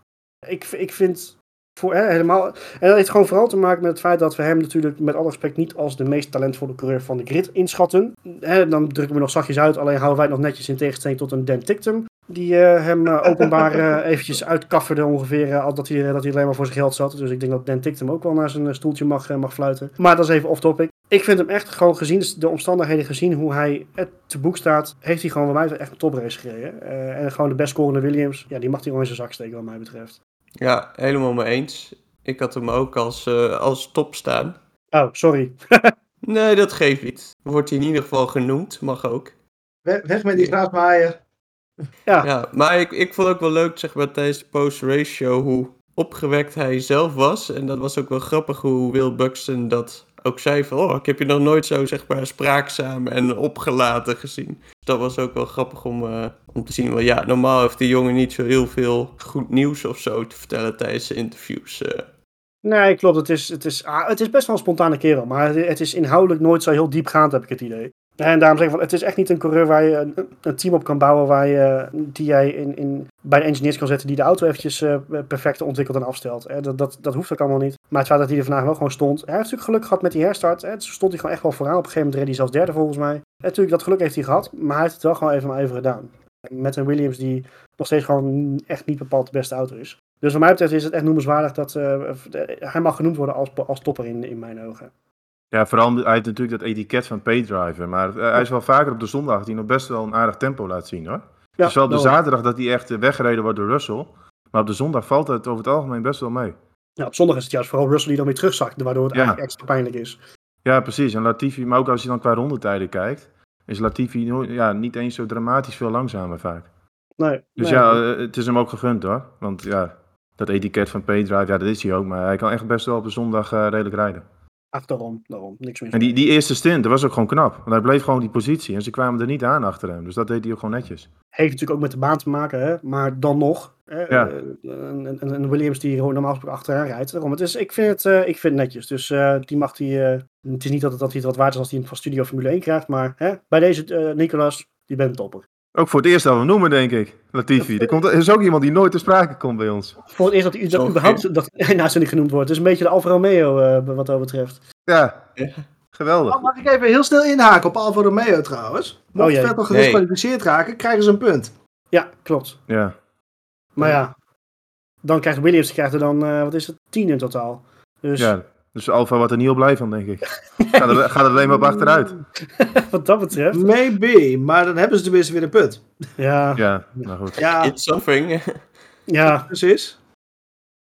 Ik, ik vind voor, hè, helemaal. En dat heeft gewoon vooral te maken met het feit dat we hem natuurlijk met alle respect niet als de meest talentvolle coureur van de grid inschatten. Hè, dan drukken we nog zachtjes uit, alleen houden wij het nog netjes in tegenstelling tot een Dan Tictum. Die uh, hem uh, openbaar uh, eventjes uitkafferde ongeveer, al dat hij, dat hij alleen maar voor zijn geld zat. Dus ik denk dat Dan Tictum ook wel naar zijn stoeltje mag, mag fluiten. Maar dat is even off topic. Ik vind hem echt gewoon gezien de omstandigheden, gezien hoe hij te boek staat, heeft hij gewoon bij mij echt een toprace gereden. en gewoon de best scorende Williams, ja, die mag hij gewoon in zijn zak steken wat mij betreft. Ja, helemaal mee eens. Ik had hem ook als, uh, als top staan. Oh, sorry. nee, dat geeft niet. Wordt hij in ieder geval genoemd, mag ook. Weg, met die graasmaaier. Ja. ja, maar ik, ik vond ook wel leuk, zeg maar, tijdens de post-race show, hoe opgewekt hij zelf was. En dat was ook wel grappig hoe Will Buxton dat ook zei van, oh, ik heb je nog nooit zo, zeg maar, spraakzaam en opgelaten gezien. Dus dat was ook wel grappig om, uh, om te zien. Want ja, normaal heeft die jongen niet zo heel veel goed nieuws of zo te vertellen tijdens de interviews. Uh. Nee, klopt. Het is, het, is, ah, het is best wel een spontane kerel, maar het is inhoudelijk nooit zo heel diepgaand, heb ik het idee. En daarom zeg ik van, het is echt niet een coureur waar je een, een team op kan bouwen waar je, die jij in, in, bij de engineers kan zetten die de auto eventjes uh, perfect ontwikkelt en afstelt. Hè. Dat, dat, dat hoeft ook allemaal niet. Maar het feit dat hij er vandaag wel gewoon stond. Hij heeft natuurlijk geluk gehad met die herstart. Hè. stond hij gewoon echt wel vooraan. Op een gegeven moment reed hij zelfs derde volgens mij. En natuurlijk, dat geluk heeft hij gehad, maar hij heeft het wel gewoon even maar even gedaan. met een Williams die nog steeds gewoon echt niet bepaald de beste auto is. Dus wat mij betreft is het echt noemenswaardig dat hij mag genoemd worden als, als topper in, in mijn ogen. Ja, vooral hij heeft natuurlijk dat etiket van paydriver. Maar hij is wel vaker op de zondag die nog best wel een aardig tempo laat zien hoor. Ja, dus wel op de zaterdag dat hij echt weggereden wordt door Russell. Maar op de zondag valt het over het algemeen best wel mee. Ja, op zondag is het juist vooral Russell die dan weer terugzakt, waardoor het eigenlijk extra pijnlijk is. Ja, precies. En Latifi, maar ook als je dan qua rondetijden kijkt, is Latifi ja, niet eens zo dramatisch veel langzamer vaak. Nee. Dus ja, eh, het is hem ook gegund hoor. Want ja, dat etiket van Paydrive, ja, dat is hij ook. Maar hij kan echt best wel op de zondag uh, redelijk rijden. Ach, daarom, daarom. Niks meer. En die, die eerste stint, dat was ook gewoon knap. Want hij bleef gewoon die positie en ze kwamen er niet aan achter hem. Dus dat deed hij ook gewoon netjes. Heeft natuurlijk ook met de baan te maken, hè? maar dan nog. Hè? Ja. Een, een, Williams die gewoon normaal gesproken achteraan rijdt. Daarom, het is, ik, vind het, uh, ik vind het netjes. Dus uh, die mag hij. het is niet dat, het, dat hij het wat waard is als hij van Studio Formule 1 krijgt. Maar hè? bij deze Nicolas, die bent topper. Ook voor het eerst dat we noemen, denk ik. Latifi. Er, komt, er is ook iemand die nooit te sprake komt bij ons. Voor het eerst dat, hij dat überhaupt dat, naast niet genoemd wordt. Het is een beetje de Alfa Romeo uh, wat dat betreft. Ja, geweldig. Oh, mag ik even heel snel inhaken op Alfa Romeo trouwens? Mocht oh, Vettel gedisqualificeerd nee. raken, krijgen ze een punt. Ja, klopt. Ja. Maar ja, dan krijgt Williams krijgt er dan, uh, wat is het, 10 in totaal. Dus... Ja, dus Alfa wordt er niet op blij van, denk ik. gaat, er, gaat er alleen maar op achteruit. Wat dat betreft. Maybe, maar dan hebben ze tenminste weer een put. Ja. Ja, nou goed. Ja. It's something. ja. Precies.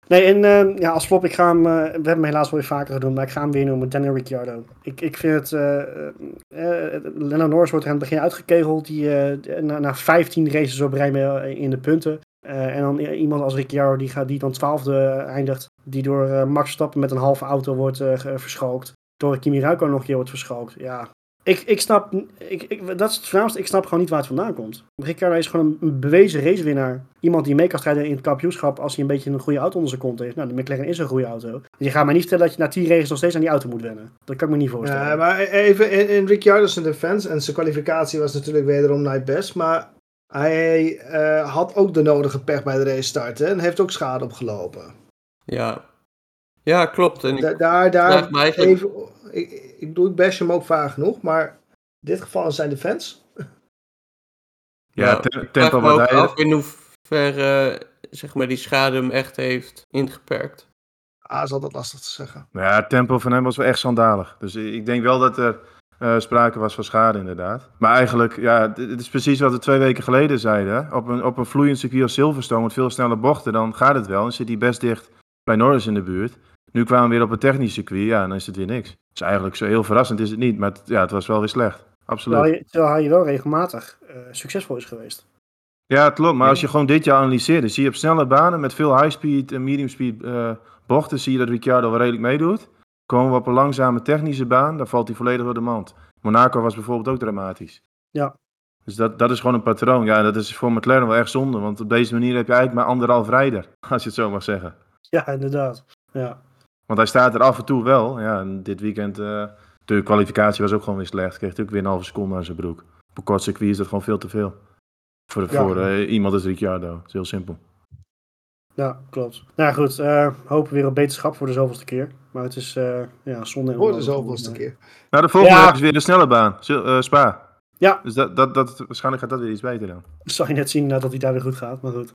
Nee, en uh, ja, als flop, ik ga hem, uh, we hebben hem helaas wel weer vaker gedaan, maar ik ga hem weer noemen, Daniel Ricciardo. Ik, ik vind het, uh, Lennon Norris wordt er aan het begin uitgekegeld, die na, na 15 races op rij in de punten. En dan iemand als Ricciardo, die, gaat, die dan twaalfde eindigt, die door Max Stappen met een halve auto wordt verschalkt. Door Kimi Räikkönen nog een keer wordt verschalkt. Ja, ik, ik snap, ik, ik, dat is het ik snap gewoon niet waar het vandaan komt. Ricciardo is gewoon een, bewezen racewinnaar. Iemand die mee kan strijden in het kampioenschap als hij een beetje een goede auto onder zijn kont heeft. Nou, de McLaren is een goede auto. Je gaat mij niet vertellen dat je na 10 races nog steeds aan die auto moet wennen. Dat kan ik me niet voorstellen. Ja, maar even in, in Ricciardo's defense, en zijn kwalificatie was natuurlijk wederom niet best, maar hij uh, had ook de nodige pech bij de race starten en heeft ook schade opgelopen. Ja, ja klopt. En ik daar, daar even, ik, ik bedoel, ik bash hem ook vaag genoeg, maar in dit geval zijn de fans. Ja, ja tempo wat hij... in hoeverre zeg maar, die schade hem echt heeft ingeperkt. Ah, is altijd lastig te zeggen. Ja, het tempo van hem was wel echt schandalig. Dus ik denk wel dat er uh, sprake was van schade, inderdaad. Maar eigenlijk, ja, het is precies wat we twee weken geleden zeiden. Op een, op een vloeiend circuit als Silverstone met veel snelle bochten, dan gaat het wel. Dan zit hij best dicht bij Norris in de buurt. Nu kwamen we weer op een technisch circuit, ja, dan is het weer niks. Dus eigenlijk zo heel verrassend is het niet, maar het, ja, het was wel weer slecht. Absoluut. Terwijl, je, terwijl hij wel regelmatig uh, succesvol is geweest. Ja, klopt. Maar als je gewoon dit jaar analyseert, dan zie je op snelle banen met veel high-speed en medium-speed uh, bochten, zie je dat Ricciardo wel redelijk meedoet. Komen we op een langzame technische baan, dan valt hij volledig door de mand. Monaco was bijvoorbeeld ook dramatisch. Ja. Dus dat, dat is gewoon een patroon. Ja, dat is voor McLaren wel echt zonde, want op deze manier heb je eigenlijk maar anderhalf rijder, als je het zo mag zeggen. Ja, inderdaad. Ja. Want hij staat er af en toe wel. Ja, en dit weekend, uh, de kwalificatie was ook gewoon weer slecht. Kreeg ook weer een halve seconde aan zijn broek. Op een kort circuit is dat gewoon veel te veel. Voor, voor uh, iemand als Ricciardo. Dat is heel simpel. Ja, klopt. Nou goed, uh, hopen weer op beterschap voor de zoveelste keer. Maar het is uh, ja, zonde. Voor de zoveelste keer. Nou, de volgende ja. is weer de snelle baan. Uh, Spa. Ja. Dus dat, dat, dat, waarschijnlijk gaat dat weer iets beter dan. Zal je net zien dat hij daar weer goed gaat, maar goed.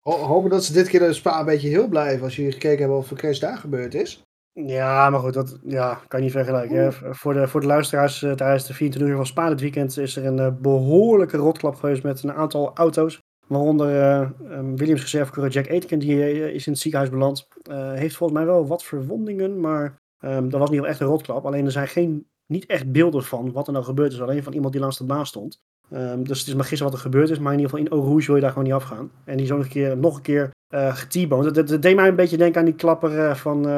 hopen dat ze dit keer de Spa een beetje heel blijven als jullie gekeken hebben of er Chris daar gebeurd is. Ja, maar goed, dat ja, kan je niet vergelijken. Voor, de, voor de luisteraars uh, tijdens de 24 uur van Spa dit weekend is er een uh, behoorlijke rotklap geweest met een aantal auto's. Waaronder um, Williams reservecoureur Jack Aitken, die is in het ziekenhuis beland. heeft volgens mij wel wat verwondingen, maar um, dat was niet wel echt een rotklap. Alleen er zijn geen, niet echt beelden van wat er nou gebeurd is. Alleen van iemand die langs de baan stond. Um, dus het is maar gisteren wat er gebeurd is, maar in ieder geval in Eau Rouge wil je daar gewoon niet afgaan. En die zo nog een keer, nog een keer uh, Dat, dat, deed mij een beetje denken aan die klapper uh, van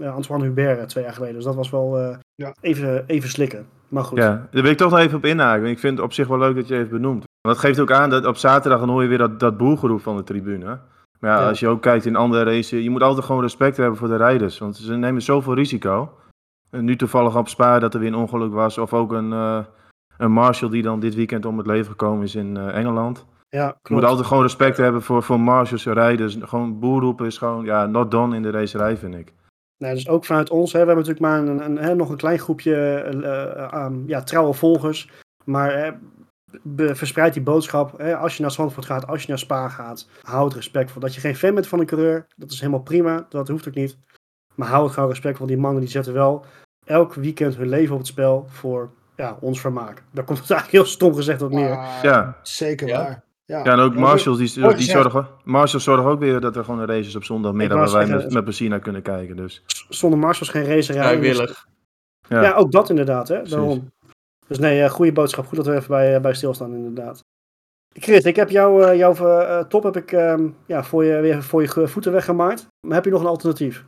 uh, Antoine Hubert twee jaar geleden. Dus dat was wel ja. even, even slikken. Maar goed. Ja, daar wil ik toch nog even op inhaken. Ik vind het op zich wel leuk dat je even benoemt. Want dat geeft ook aan dat op zaterdag dan hoor je weer dat, dat boelgeroep van de tribune. Maar ja, ja, als je ook kijkt in andere races, je moet altijd gewoon respect hebben voor de rijders. Want ze nemen zoveel risico. En nu toevallig op Spa dat er weer een ongeluk was. Of ook een, een Marshall die dan dit weekend om het leven gekomen is in Engeland. Ja, Je moet altijd gewoon respect hebben voor, voor marshals en rijders. Gewoon boerroepen is gewoon, ja, not done in de racerij, vind ik. Nou, dus ook vanuit ons, hè, we hebben natuurlijk maar een, een, een nog een klein groepje uh, ja, trouwe volgers. Maar verspreid die boodschap. Hè, als je naar Zandvoort gaat, als je naar Spa gaat, houd respectvol. Dat je geen fan bent van een coureur, dat is helemaal prima. Dat hoeft ook niet. Maar hou het gewoon respect, want die mannen die zetten wel elk weekend hun leven op het spel voor ja, ons vermaak. Daar komt het eigenlijk heel stom gezegd op neer. Ja. Zeker waar. Ja. Ja, en ook Marshalls, die, die zorgen, Marshalls zorgen ook weer dat er gewoon een race is op zondagmiddag waar wij met, met plezier naar kunnen kijken. Dus. Zonder Marshalls geen race rijden. Vrijwillig. Ja. ja, ook dat inderdaad. Hè? Daarom. Dus nee, uh, goede boodschap. Goed dat we even bij, uh, bij stilstaan inderdaad. Chris, ik heb jou, uh, jouw top heb ik, um, ja, voor, je, weer voor je voeten weggemaakt. Maar heb je nog een alternatief?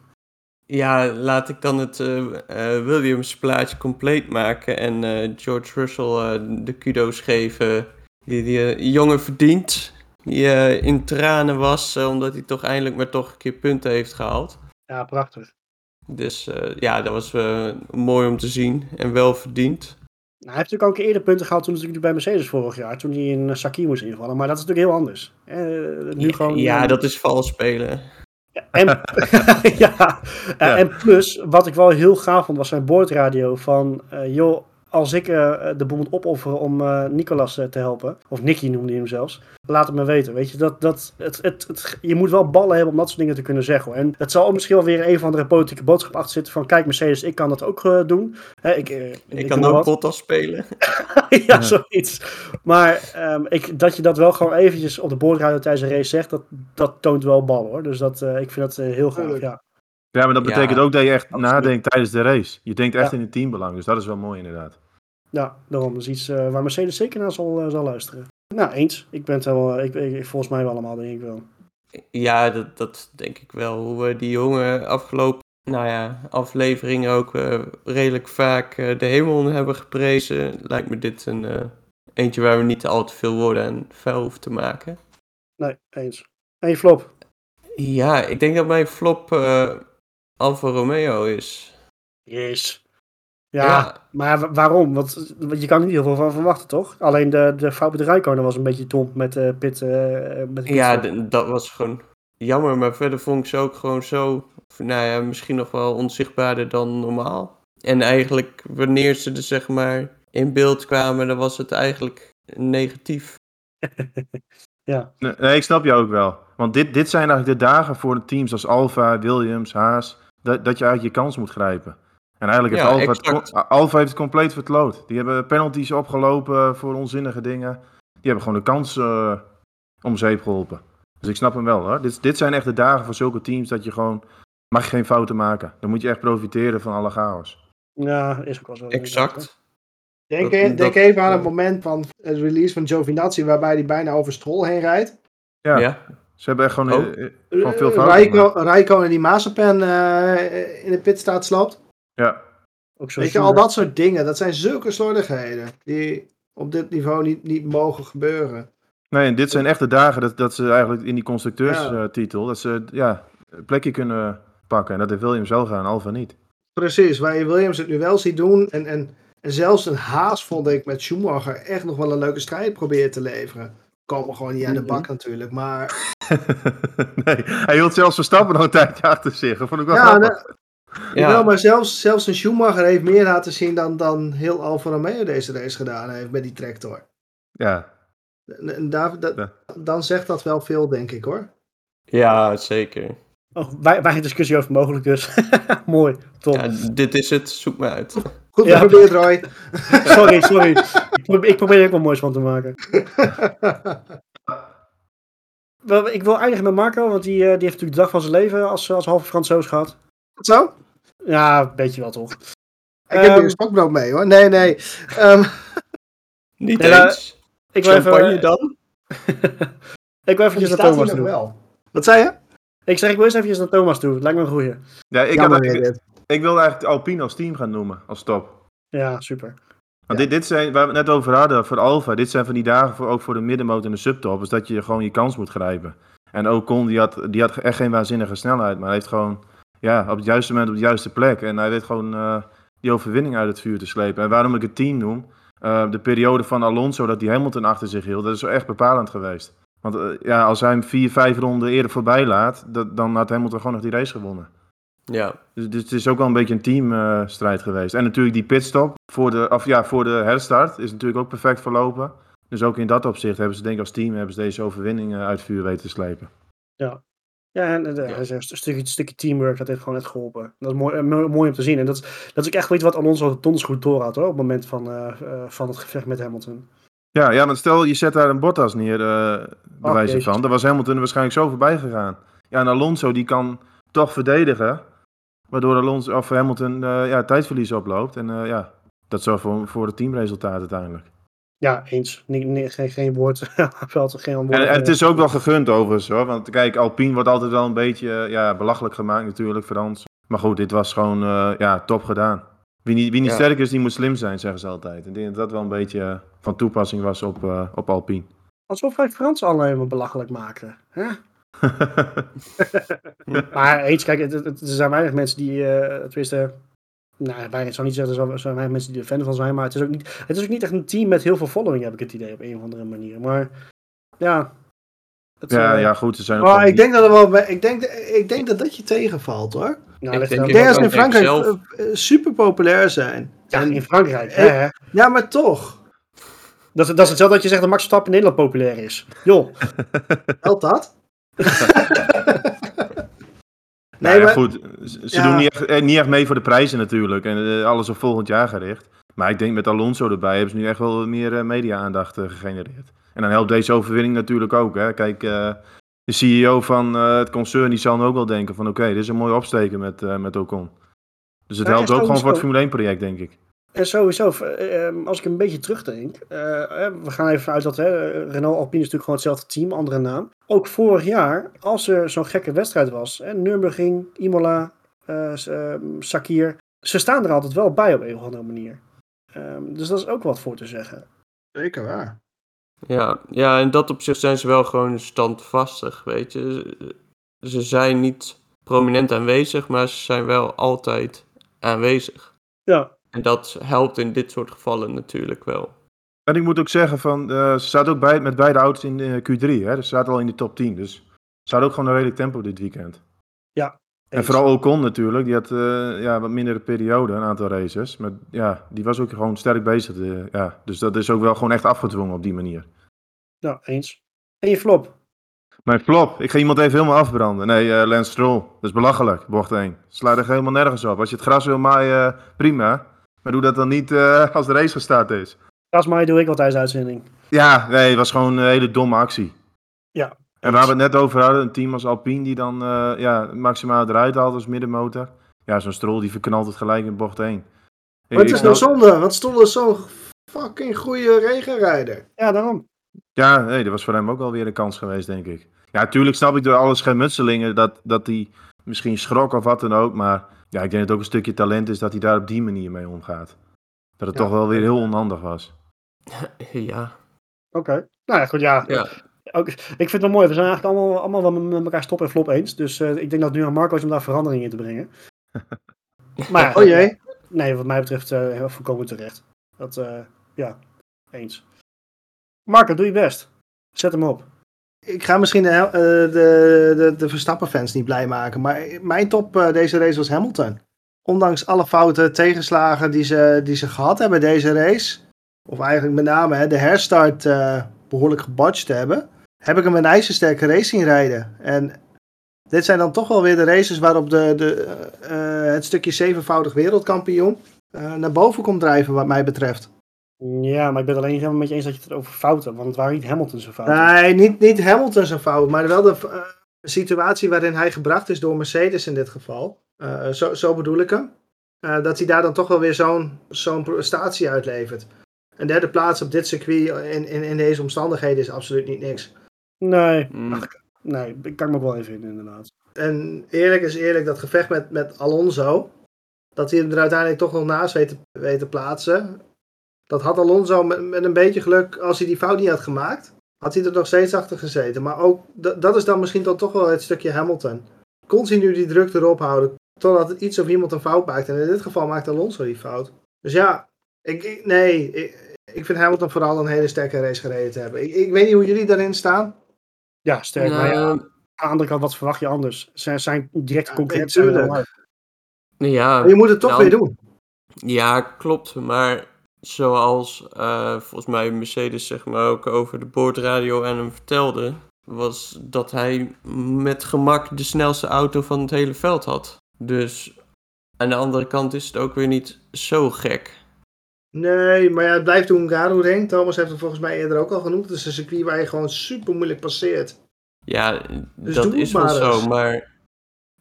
Ja, laat ik dan het Williams plaatje compleet maken en George Russell de kudo's geven die die jongen verdient. Die in tranen was, omdat hij toch eindelijk maar toch een keer punten heeft gehaald. Ja, prachtig. Dus uh, ja, dat was mooi om te zien en wel verdiend. Nou, hij heeft natuurlijk ook een eerder punten gehad toen natuurlijk bij Mercedes vorig jaar, toen hij in Saki moest invallen. Maar dat is natuurlijk heel anders. Eh, nu ja, gewoon, ja, dat is vals spelen. Ja, en, ja, ja, en plus, wat ik wel heel gaaf vond, was zijn boordradio van, joh, als ik uh, de boel moet opofferen om uh, Nicolas uh, te helpen, of Nicky noemde hij hem zelfs, laat het me weten. Weet je, dat, dat, het, het, het, je moet wel ballen hebben om dat soort dingen te kunnen zeggen. En het zal misschien wel weer een van de politieke boodschap achter zitten van, kijk Mercedes, ik kan dat ook doen. ik, ik, ik, kan ook Bottas spelen. ja, ja, zoiets. Maar um, ik, dat je dat wel gewoon eventjes op de boordradio tijdens een race zegt, dat, dat toont wel ballen hoor. Dus dat, ik vind dat heel gaaf, ja. Ja, maar dat betekent ja, ook dat je echt absoluut. nadenkt tijdens de race. Je denkt echt ja. in het teambelang, dus dat is wel mooi inderdaad. Ja, daarom is iets uh, waar Mercedes zeker naar zal, uh, zal luisteren. Nou, eens. Ik ben het wel, ik, ik, volgens mij wel allemaal, denk ik wel. Ja, dat, dat denk ik wel. Hoe we die jongen afgelopen nou ja, afleveringen ook uh, redelijk vaak de hemel hebben geprezen, lijkt me dit een eentje waar we niet al te veel woorden en vuil hoeven te maken. Nee, eens. En je flop? Ja, ik denk dat mijn flop Alfa Romeo is. Yes. Ja, ja, maar waarom? Want, want je kan er niet heel veel van verwachten, toch? Alleen de, de fout bij de Rijkonen was een beetje tom met uh, Pit. Uh, met ja, dat was gewoon jammer. Maar verder vond ik ze ook gewoon zo, nou ja, misschien nog wel onzichtbaarder dan normaal. En eigenlijk, wanneer ze er zeg maar in beeld kwamen, dan was het eigenlijk negatief. ja. Nee, ik snap je ook wel. Want dit, dit zijn eigenlijk de dagen voor de teams als Alfa, Williams, Haas dat, dat je uit je kans moet grijpen. En eigenlijk heeft ja, Alfa, het, Alfa heeft het compleet verkloot. Die hebben penalties opgelopen voor onzinnige dingen. Die hebben gewoon de kans uh, om zeep geholpen. Dus ik snap hem wel hoor. Dit, dit zijn echt de dagen voor zulke teams dat je gewoon mag geen fouten maken. Dan moet je echt profiteren van alle chaos. Ja, is ook wel zo. Exact. Denk, dat, denk dat, even aan het moment van het release van Giovinazzi waarbij hij bijna over Strol heen rijdt. Ja. ja. Ze hebben echt gewoon, oh. gewoon veel fouten Rijko, en die Mazepen uh, in de pitstaat slaapt. Ja. Ook zo Weet je, al dat soort dingen. Dat zijn zulke slordigheden. Die op dit niveau niet, niet mogen gebeuren. Nee, en dit zijn echte dagen dat, dat ze eigenlijk in die constructeurstitel... Ja. dat ze ja, een plekje kunnen pakken. En dat heeft Williams wel gaan, Alfa niet. Precies, waar je Williams het nu wel ziet doen. En, en, en zelfs een Haas vond ik met Schumacher echt nog wel een leuke strijd proberen te leveren komen gewoon niet aan de bak mhm. natuurlijk, maar... nee, hij hield zelfs Verstappen nog een tijdje achter zich. Dat vond ik wel ja, grappig. ja. Wel, maar zelfs, zelfs een Schumacher heeft meer laten zien dan, dan heel Alfa Romeo deze race gedaan heeft met die tractor. Ja. En daar, dat, Dan zegt dat wel veel, denk ik hoor. Ja, zeker. Oh, wij, wij discussie over mogelijk dus. Mooi, top. Ja, dit is het, zoek me uit. Goed ja. geprobeerd, Roy. sorry, sorry. Ik probeer, er ook wel moois van te maken. Ik wil eindigen met Marco, want die, eh, die heeft natuurlijk de dag van zijn leven als, als halve Fransoos gehad. Wat zo? Ja, een beetje wel toch. Ik um, heb hier een stokbrood mee hoor. Nee, nee. Um, Niet nee, eens. Uh, ik wil even, dan? ik wil eventjes naar Thomas toe. Wel. Wat zei je? Ik zeg, ik wil eens eventjes naar Thomas toe. Lijkt me een goeie. Ja, ik, had, ik, ik wilde eigenlijk Alpine als team gaan noemen, als top. Ja, super. Want dit, dit zijn, waar we het net over hadden, voor Alfa, dit zijn van die dagen voor, ook voor de middenmoot en de subtop, is dat je gewoon je kans moet grijpen. En Ocon, die had, die had echt geen waanzinnige snelheid, maar hij heeft gewoon ja, op het juiste moment op de juiste plek. En hij weet gewoon uh, die overwinning uit het vuur te slepen. En waarom ik het team noem, uh, de periode van Alonso dat hij Hamilton achter zich hield, dat is echt bepalend geweest. Want uh, ja, als hij hem vier, vijf ronden eerder voorbij laat, dat, dan had Hamilton gewoon nog die race gewonnen. Ja. Dus, dus, het is ook wel een beetje een teamstrijd uh, geweest. En natuurlijk die pitstop voor de, of ja, voor de herstart is natuurlijk ook perfect verlopen. Dus ook in dat opzicht hebben ze denk ik als team hebben ze deze overwinning uit vuur weten te slepen. Ja, ja, en ja. een stukje, stukje teamwork, dat heeft gewoon net geholpen. Dat is mooi, mooi om te zien. En dat, dat is ook echt weet wat Alonso donders goed door had hoor, op het moment van, uh, van het gevecht met Hamilton. Ja, ja, maar stel je zet daar een Bottas neer, uh, bewijzen van. Daar was Hamilton waarschijnlijk zo voorbij gegaan. Ja, en Alonso die kan toch verdedigen, waardoor Alonso, of Hamilton uh, ja, tijdverlies oploopt. En ja, dat zorgt voor, voor het teamresultaat uiteindelijk. Ja, eens. Nee, nee, geen, geen woord. geen woord. En, en, het is ook wel gegund overigens hoor. Want kijk, Alpine wordt altijd wel een beetje ja, belachelijk gemaakt natuurlijk, Frans. Maar goed, dit was gewoon uh, ja, top gedaan. Wie niet, wie niet sterk is, die moet slim zijn, zeggen ze altijd. Ik denk dat dat wel een beetje van toepassing was op, uh, op Alpine. Alsof wij Frans alleen maar belachelijk maken. Hè? maar eens, kijk, er zijn weinig mensen die, uh, tenminste, nou, wij zou niet zeggen, er zijn wij mensen die er fan van zijn, maar het is, ook niet, het is ook niet echt een team met heel veel following, heb ik het idee, op een of andere manier. Maar ja. Het, ja, uh, ja, goed, ze zijn oh, ik, denk dat er wel, ik, denk, ik denk dat dat je tegenvalt hoor. Nou, ik denk, ik denk dat ze in Frankrijk zelf... Eh, super populair zijn. Ja, en, in Frankrijk, hè, hè? Ja, maar toch. Dat, dat is hetzelfde dat je zegt dat Max Verstappen in Nederland populair is. Joh. Helpt dat? Nee, nou ja, goed. Ze doen niet echt, eh, niet echt mee voor de prijzen natuurlijk. En uh, alles op volgend jaar gericht. Maar ik denk met Alonso erbij hebben ze nu echt wel meer uh, media-aandacht gegenereerd. En dan helpt deze overwinning natuurlijk ook. Hè. Kijk, de CEO van het concern die zal dan ook wel denken van... oké, dit is een mooi opsteken met, met Ocon. Dus het helpt ook gewoon voor het Formule 1-project, denk ik. En sowieso, ehm, als ik een beetje terugdenk, we gaan even uit dat Renault Alpine is natuurlijk gewoon hetzelfde team, andere naam. Ook vorig jaar, als er zo'n gekke wedstrijd was, hè, Nürburgring, Imola, uh, Sakir, ze staan er altijd wel bij op een of andere manier. Um, dus dat is ook wat voor te zeggen. Zeker waar. Ja, ja, in dat opzicht zijn ze wel gewoon standvastig, weet je. Ze zijn niet prominent aanwezig, maar ze zijn wel altijd aanwezig. Ja. En dat helpt in dit soort gevallen natuurlijk wel. En ik moet ook zeggen, van, uh, ze staat ook bij, met beide auto's in uh, Q3. Hè? Dus ze staat al in de top 10. Dus ze had ook gewoon een redelijk tempo dit weekend. Ja. En vooral Ocon natuurlijk. Die had uh, ja, wat mindere periode, een aantal races. Maar ja, die was ook gewoon sterk bezig. ja. Dus dat is ook wel gewoon echt afgedwongen op die manier. Ja, eens. En je flop? Mijn flop? Ik ga iemand even helemaal afbranden. Nee, uh, Lance Stroll. Dat is belachelijk, bocht 1. Slaat er helemaal nergens op. Als je het gras wil maaien, prima. Maar doe dat dan niet als de race gestart is. Kasmai doe ik al tijdens de uitzending. Ja, nee, het was gewoon een hele domme actie. Ja. En waar we het net over hadden, een team als Alpine die dan uh, ja, maximaal eruit haalt als middenmotor. Ja, zo'n strol die verknalt het gelijk in bocht 1. Maar het is nou zonde, want Stroll is zo'n fucking goede regenrijder. Ja, daarom. Ja, nee, dat was voor hem ook wel weer een kans geweest, denk ik. Ja, natuurlijk snap ik door alle schermutselingen dat, dat hij misschien schrok of wat dan ook. Maar ja, ik denk dat het ook een stukje talent is dat hij daar op die manier mee omgaat. Dat het toch wel weer heel onhandig was. Ja. Oké. Nou ja, goed, ja. ja. Ook, ik vind het wel mooi. We zijn eigenlijk allemaal, allemaal wel met elkaar stop en flop eens. Dus uh, ik denk dat het nu aan Marco is om daar verandering in te brengen. maar, oh jee. Nee, wat mij betreft uh, heel volkomen terecht. Dat, uh, ja, eens. Marco, doe je best. Zet hem op. Ik ga misschien de, de, de, de Verstappen-fans niet blij maken. Maar mijn top deze race was Hamilton. Ondanks alle fouten, tegenslagen die ze, die ze gehad hebben deze race of eigenlijk met name hè, de herstart uh, behoorlijk gebotcht hebben, heb ik hem een ijzersterke race zien rijden. En dit zijn dan toch wel weer de races waarop de, de, het stukje zevenvoudig wereldkampioen naar boven komt drijven, wat mij betreft. Ja, maar ik ben het alleen helemaal met je eens dat je het over fouten, want het waren niet Hamilton zijn fouten. Nee, niet, niet Hamilton zijn fout, maar wel de situatie waarin hij gebracht is door Mercedes in dit geval. zo, zo bedoel ik hem. dat hij daar dan toch wel weer zo'n zo'n prestatie uitlevert een derde plaats op dit circuit in, in, in deze omstandigheden is absoluut niet niks. Nee, mm. Ach, nee, ik kan me wel even in, inderdaad. En eerlijk is eerlijk, dat gevecht met, met Alonso, dat hij hem er uiteindelijk toch nog naast weet te, weet te plaatsen. Dat had Alonso met, met een beetje geluk, als hij die fout niet had gemaakt, had hij er nog steeds achter gezeten. Maar ook, dat is dan misschien dan toch wel het stukje Hamilton. Continu die druk erop houden, totdat het iets of iemand een fout maakt. En in dit geval maakt Alonso die fout. Dus ja, ik, nee, ik vind Hamilton vooral een hele sterke race gereden te hebben. Ik, ik weet niet hoe jullie daarin staan. Ja, sterk. Maar ja, aan de andere kant, wat verwacht je anders? Ze zijn direct concurrent. Ja, ja, je moet het toch nou, weer doen. Ja, klopt. Maar zoals uh, volgens mij Mercedes zeg maar ook over de boordradio aan hem vertelde, was dat hij met gemak de snelste auto van het hele veld had. Dus aan de andere kant is het ook weer niet zo gek. Nee, maar ja, het blijft Hungaroring. Thomas heeft het volgens mij eerder ook al genoemd. Het is een circuit waar je gewoon super moeilijk passeert. Ja, dus dat is wel zo, maar...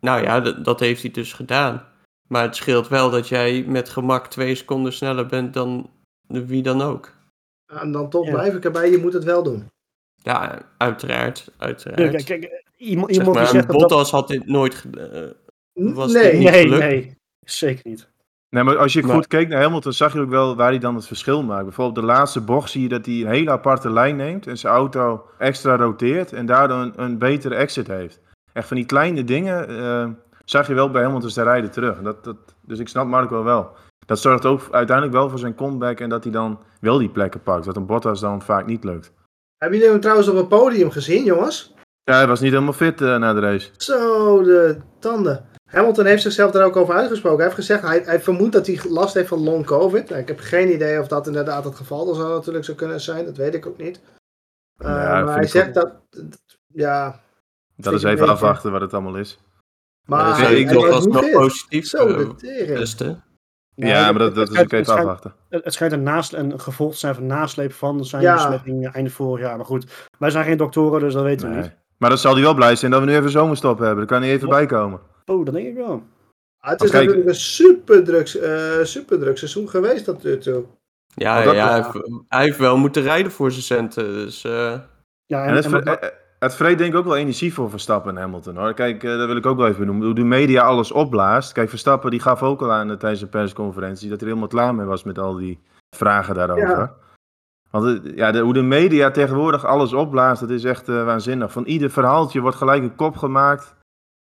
Nou ja, dat, dat heeft hij dus gedaan. Maar het scheelt wel dat jij met gemak twee seconden sneller bent dan wie dan ook. En dan toch blijf ik erbij, je moet het wel doen. Ja, uiteraard. uiteraard. Kijk, kijk, iemand, iemand die zegt Bottas had dit nooit... Uh, was nee, niet nee, nee, zeker niet. Nee, maar als je goed keek naar Hamilton, zag je ook wel waar hij dan het verschil maakt. Bijvoorbeeld de laatste bocht zie je dat hij een hele aparte lijn neemt en zijn auto extra roteert en daardoor een, een betere exit heeft. Echt van die kleine dingen uh, zag je wel bij Hamilton zijn rijden terug. Dat, dat, dus ik snap Mark wel wel. Dat zorgt ook uiteindelijk wel voor zijn comeback en dat hij dan wel die plekken pakt. Wat een Bottas dan vaak niet lukt. Hebben jullie hem trouwens op het podium gezien, jongens? Ja, hij was niet helemaal fit uh, na de race. Zo, de tanden. Hamilton heeft zichzelf daar ook over uitgesproken. Hij heeft gezegd, hij, hij vermoedt dat hij last heeft van long covid. Nou, ik heb geen idee of dat inderdaad het geval zou natuurlijk zou kunnen zijn. Dat weet ik ook niet. Uh, maar hij zegt dat, ja... Dat is even afwachten wat het allemaal is. Maar ik was nog positief Zo, de ja, maar dat, dat is ook even afwachten. Het schijnt een, naast, een gevolg te zijn van nasleep van zijn ja. besmetting einde vorig jaar. Maar goed, wij zijn geen doktoren, dus dat weten we niet. Maar dan zal hij wel blij zijn dat we nu even zomerstop hebben. Dan kan hij even bijkomen. Oh, dat denk ik wel. Ah, het is natuurlijk een super druk, uh, super druk seizoen geweest dat natuurlijk. Ja, ja, ja, hij, heeft, wel moeten rijden voor zijn centen. Dus, uh... Ja, en, het vreet denk ik ook wel energie voor Verstappen en Hamilton. Hoor. Kijk, uh, dat wil ik ook wel even benoemen. Hoe de media alles opblaast. Kijk, Verstappen die gaf ook al aan tijdens de persconferentie... dat hij helemaal klaar mee was met al die vragen daarover. Ja. Want ja, de, hoe de media tegenwoordig alles opblaast, dat is echt waanzinnig. Van ieder verhaaltje wordt gelijk een kop gemaakt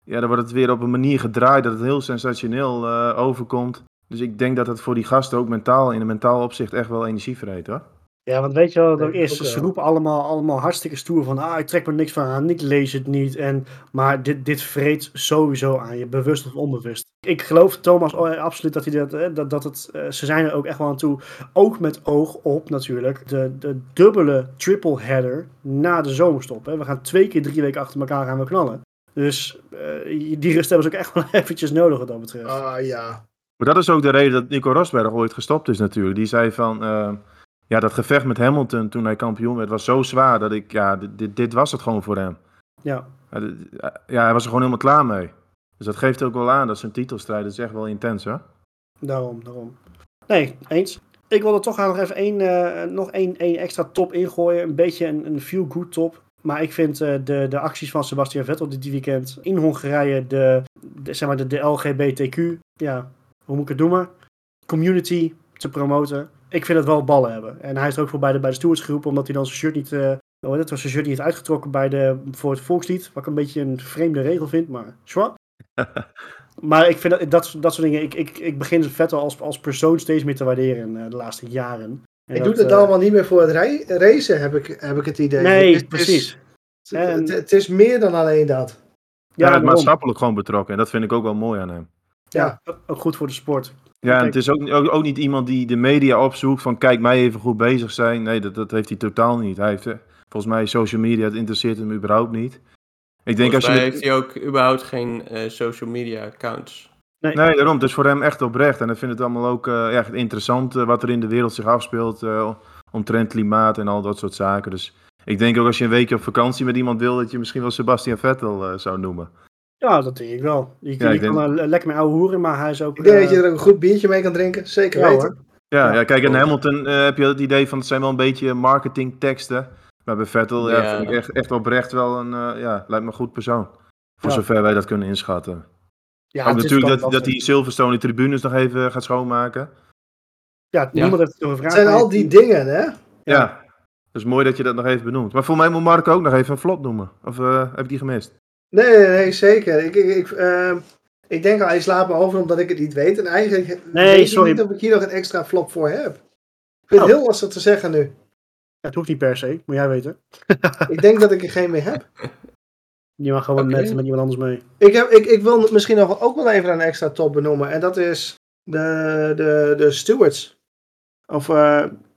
ja, dan wordt het weer op een manier gedraaid dat het heel sensationeel overkomt. Dus ik denk dat het voor die gasten ook mentaal, in een mentaal opzicht echt wel energie vreet hoor. Ja, want weet je wel, dat is, ze roepen allemaal, allemaal hartstikke stoer van, ah, ik trek me niks van aan, ik lees het niet. En, maar dit, dit vreet sowieso aan je, bewust of onbewust. Ik geloof Thomas oh, absoluut dat hij dat, dat, dat het, uh, ze zijn er ook echt wel aan toe, ook met oog op natuurlijk, de, de dubbele triple header na de zomerstop. Hè. We gaan twee keer drie weken achter elkaar gaan we knallen. Dus uh, die rust hebben ze ook echt wel eventjes nodig wat dat betreft. Ah ja. Maar dat is ook de reden dat Nico Rosberg ooit gestopt is natuurlijk. Die zei van, uh, ja dat gevecht met Hamilton toen hij kampioen werd was zo zwaar dat ik, ja dit, dit was het gewoon voor hem. Ja. Ja, hij was er gewoon helemaal klaar mee. Dus dat geeft ook wel aan dat zijn titelstrijd is echt wel intens hè. Daarom, daarom. Nee, eens. Ik wil er toch nog even één, uh, nog één, één extra top ingooien. Een beetje een, een feel-good top. Maar ik vind uh, de, de acties van Sebastian Vettel dit weekend in Hongarije, de, de, zeg maar de, de LGBTQ, ja, hoe moet ik het noemen? Community te promoten. Ik vind het wel ballen hebben. En hij is er ook voor bij de, bij de stewards geroepen, omdat hij dan zijn shirt niet, uh, oh, dat was zijn shirt niet heeft uitgetrokken bij de, voor het volkslied. Wat ik een beetje een vreemde regel vind, maar maar ik vind dat, dat, dat soort dingen, ik, ik, ik begin Vettel als, als persoon steeds meer te waarderen uh, de laatste jaren. Hij doet het allemaal niet meer voor het racen, heb ik, heb ik het idee. Nee, het, precies. Het, het, is meer dan alleen dat. Ja, ja maatschappelijk gewoon betrokken. En dat vind ik ook wel mooi aan hem. Ja, ook goed voor de sport. Ja, en het is ook, ook, ook, niet iemand die de media opzoekt van kijk mij even goed bezig zijn. Nee, dat, dat heeft hij totaal niet. Hij heeft, volgens mij social media, het interesseert hem überhaupt niet. Ik denk als je heeft hij ook überhaupt geen uh, social media accounts. Nee. nee, daarom. Het is voor hem echt oprecht. En ik vind het allemaal ook uh, echt interessant uh, wat er in de wereld zich afspeelt. Uh, omtrent klimaat en al dat soort zaken. Dus ik denk ook als je een weekje op vakantie met iemand wil, dat je misschien wel Sebastian Vettel zou noemen. Ja, dat denk ik wel. Je, ja, kan er lekker mee ouwe hoeren, maar hij is ook... Ik denk dat je er een goed biertje mee kan drinken. Zeker ja, weten. Ja, ja, kijk, in Hamilton heb je het idee van het zijn wel een beetje marketingteksten. Maar bij Vettel ja. vind ik echt, echt oprecht wel een, ja, lijkt me een goed persoon. Voor zover wij dat kunnen inschatten. Ja, Ook natuurlijk dat, dat die Silverstone de tribunes nog even gaat schoonmaken. Ja, niemand heeft het gevraagd. Het zijn al die dingen, hè? Ja. ja. Dus mooi dat je dat nog even benoemt. Maar voor mij moet Mark ook nog even een vlot noemen. Of uh, heb ik die gemist? Nee, nee, nee zeker. Ik, ik, ik, uh, ik denk al, hij slaapt me over omdat ik het niet weet. En eigenlijk nee, weet sorry. ik niet of ik hier nog een extra flop voor heb. Ik vind het oh. heel lastig te zeggen nu. Ja, het hoeft niet per se, moet jij weten. ik denk dat ik er geen meer heb. Je mag gewoon okay. met, met iemand anders mee. Ik, heb, ik, ik wil misschien nog ook wel even een extra top benoemen. En dat is de, de, de stewards. Of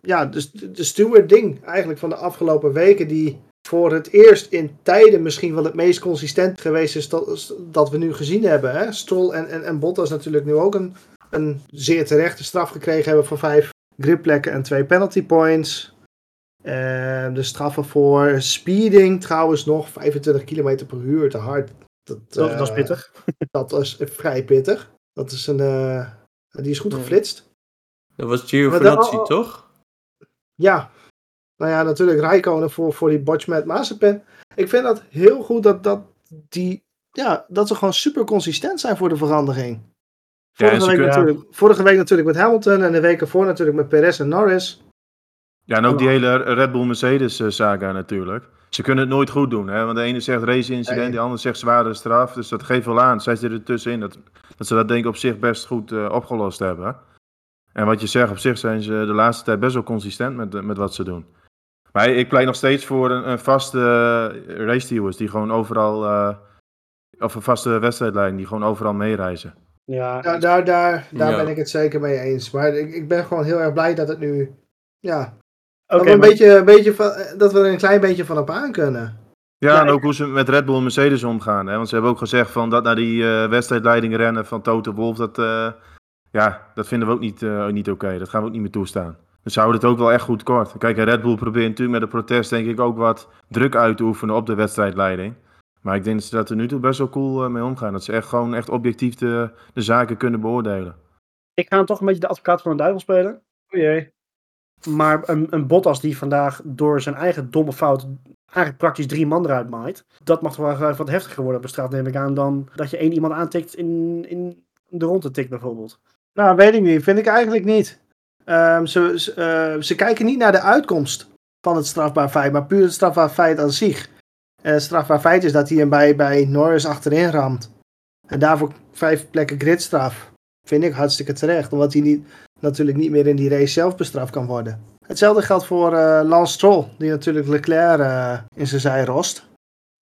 ja, dus de steward ding eigenlijk van de afgelopen weken die voor het eerst in tijden misschien wel het meest consistent geweest is dat, dat we nu gezien hebben. Hè? Stroll en, en, en Bottas natuurlijk nu ook een, een zeer terechte straf gekregen hebben van vijf gripplekken en twee penalty points. Uh, de straffen voor speeding trouwens nog 25 km per uur te hard. Dat, dat, dat is eh, pittig. dat is vrij pittig. Dat is een, uh, die is goed geflitst. Dat was Giovinazzi, toch? Ja. Nou ja, natuurlijk Rijkonen voor, voor die botch met Mazepin. Ik vind dat heel goed dat, dat, die, ja, dat ze gewoon super consistent zijn voor de verandering. Vorige, week natuurlijk, vorige week natuurlijk met Hamilton en de week ervoor natuurlijk met Perez en Norris. Ja, en ook die hele Red Bull Mercedes eh, saga natuurlijk. Ze kunnen het nooit goed doen, hè? want de ene zegt race-incident, nee. de andere zegt zware straf. Dus dat geeft wel aan. Zij zitten er tussenin dat, dat ze dat denk ik op zich best goed uh, opgelost hebben. En wat je zegt, op zich zijn ze de laatste tijd best wel consistent met, met wat ze doen. Maar ik pleit nog steeds voor een, een vaste uh, race stewards die gewoon overal, uh, of een vaste wedstrijdlijn die gewoon overal meereizen. Ja, daar, daar, daar, daar ben ik het zeker mee eens. Maar ik, ik ben gewoon heel erg blij dat het nu, ja, dat, we een beetje, een beetje van, dat we er een klein beetje van op aan kunnen. Ja, en ook hoe ze met Red Bull en Mercedes omgaan. Hè? Want ze hebben ook gezegd van dat naar die uh, wedstrijdleiding rennen van Toto Wolf, dat, uh, ja, dat vinden we ook niet, uh, niet oké. Okay. Dat gaan we ook niet meer toestaan. Dus ze houden het ook wel echt goed kort. Kijk, Red Bull probeert natuurlijk met de protest denk ik ook wat druk uit te oefenen op de wedstrijdleiding. Maar ik denk dat ze dat er nu toe best wel cool mee omgaan. Dat ze echt gewoon echt objectief de, de zaken kunnen beoordelen. Ik ga toch een beetje de advocaat van de duivel spelen. O jee. Maar een, een Bottas die vandaag door zijn eigen domme fout eigenlijk praktisch drie man eruit maait. Dat mag toch wel wat heftiger worden op de straat, neem ik aan, dan dat je één iemand aantikt in, in de ronde tik bijvoorbeeld. Nou, weet ik niet. Vind ik eigenlijk niet. Um, ze, ze, uh, ze, kijken niet naar de uitkomst van het strafbaar feit, maar puur het strafbaar feit aan zich. En het strafbaar feit is dat hij hem bij, bij Norris achterin ramt. En daarvoor vijf plekken gridstraf. Vind ik hartstikke terecht, omdat hij niet, natuurlijk niet meer in die race zelf bestraft kan worden. Hetzelfde geldt voor uh, Lance Stroll, die natuurlijk Leclerc uh, in zijn zij rost.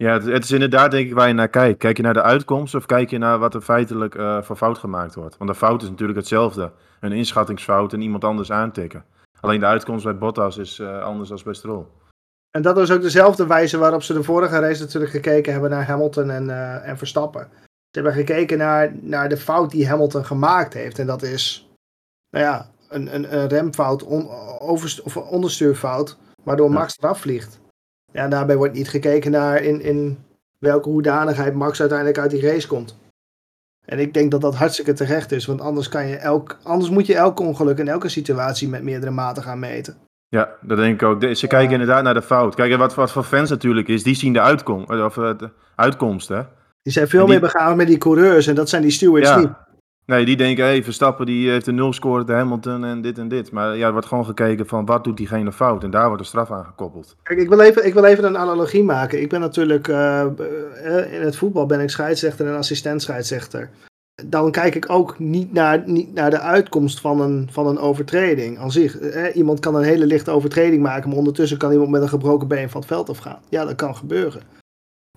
Ja, het, het, is inderdaad denk ik waar je naar kijkt. Kijk je naar de uitkomst of kijk je naar wat er feitelijk uh, voor fout gemaakt wordt? Want de fout is natuurlijk hetzelfde. Een inschattingsfout en iemand anders aantikken. Alleen de uitkomst bij Bottas is anders dan bij Stroll. En dat was ook dezelfde wijze waarop ze de vorige race natuurlijk gekeken hebben naar Hamilton en, en Verstappen. Ze hebben gekeken naar, naar de fout die Hamilton gemaakt heeft. En dat is nou ja, een, een, een remfout, on, of onderstuurfout, waardoor Max eraf vliegt. Ja, daarbij wordt niet gekeken naar in, in welke hoedanigheid Max uiteindelijk uit die race komt. En ik denk dat dat hartstikke terecht is, want anders, kan je elk, anders moet je elk ongeluk in elke situatie met meerdere maten gaan meten. Ja, dat denk ik ook. Ze kijken inderdaad naar de fout. Kijk, wat, wat voor fans natuurlijk is, die zien de, uitkom, of, de uitkomst. Hè? Die zijn veel meer begaan met die coureurs en dat zijn die stewards ja. niet. Nee, die denken, hey, Verstappen die heeft een nul score de Hamilton en dit en dit. Maar ja, er wordt gewoon gekeken van wat doet diegene fout. En daar wordt de straf aan gekoppeld. Kijk, ik wil even, ik wil even een analogie maken. Ik ben natuurlijk, uh, in het voetbal ben ik scheidsrechter en assistent scheidsrechter. Dan kijk ik ook niet naar, niet naar de uitkomst van een, van een overtreding aan zich. Eh, iemand kan een hele lichte overtreding maken, maar ondertussen kan iemand met een gebroken been van het veld afgaan. Ja, dat kan gebeuren.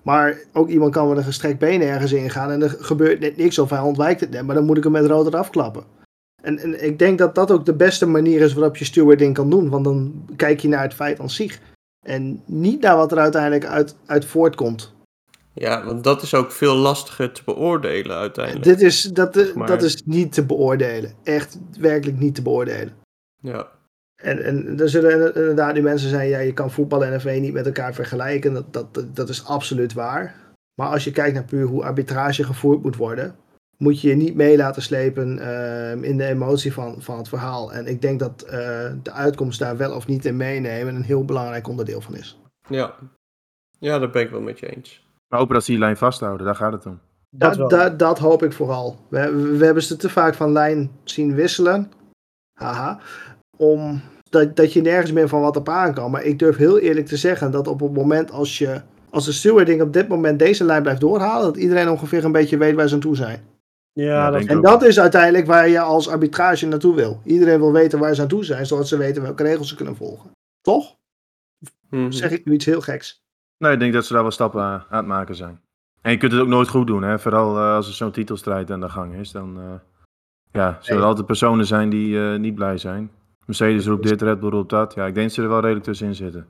Maar ook iemand kan met een gestrekt been ergens ingaan en er gebeurt net niks of hij ontwijkt het net, maar dan moet ik hem met rood eraf klappen. En, en ik denk dat dat ook de beste manier is waarop je stewarding kan doen, want dan kijk je naar het feit aan zich. En niet naar wat er uiteindelijk uit, uit voortkomt. Ja, want dat is ook veel lastiger te beoordelen uiteindelijk. Dit is, dat, maar... dat is niet te beoordelen. Echt werkelijk niet te beoordelen. Ja. En, en er zullen inderdaad nu mensen zijn, ja, je kan voetbal en NV niet met elkaar vergelijken. Dat, dat, dat is absoluut waar. Maar als je kijkt naar puur hoe arbitrage gevoerd moet worden, moet je je niet mee laten slepen uh, in de emotie van, van het verhaal. En ik denk dat uh, de uitkomst daar wel of niet in meenemen een heel belangrijk onderdeel van is. Ja, ja dat ben ik wel met je eens. Maar hopen dat ze die lijn vasthouden, daar gaat het om. Dat, dat, dat, dat hoop ik vooral. We, we hebben ze te vaak van lijn zien wisselen. Haha om dat, dat je nergens meer van wat op aan kan. Maar ik durf heel eerlijk te zeggen dat op het moment als je als de stewarding op dit moment deze lijn blijft doorhalen, dat iedereen ongeveer een beetje weet waar ze aan toe zijn. Ja, dat en dat is uiteindelijk waar je als arbitrage naartoe wil. Iedereen wil weten waar ze aan toe zijn, zodat ze weten welke regels ze kunnen volgen. Toch? Mm Zeg ik nu iets heel geks? Nee, ik denk dat ze daar wel stappen aan het maken zijn. En je kunt het ook nooit goed doen, hè? vooral uh, als er zo'n titelstrijd aan de gang is. Dan uh, ja, zullen er altijd personen zijn die uh, niet blij zijn. Mercedes roept dit, Red Bull roept dat. Ja, ik denk dat ze er wel redelijk tussenin zitten.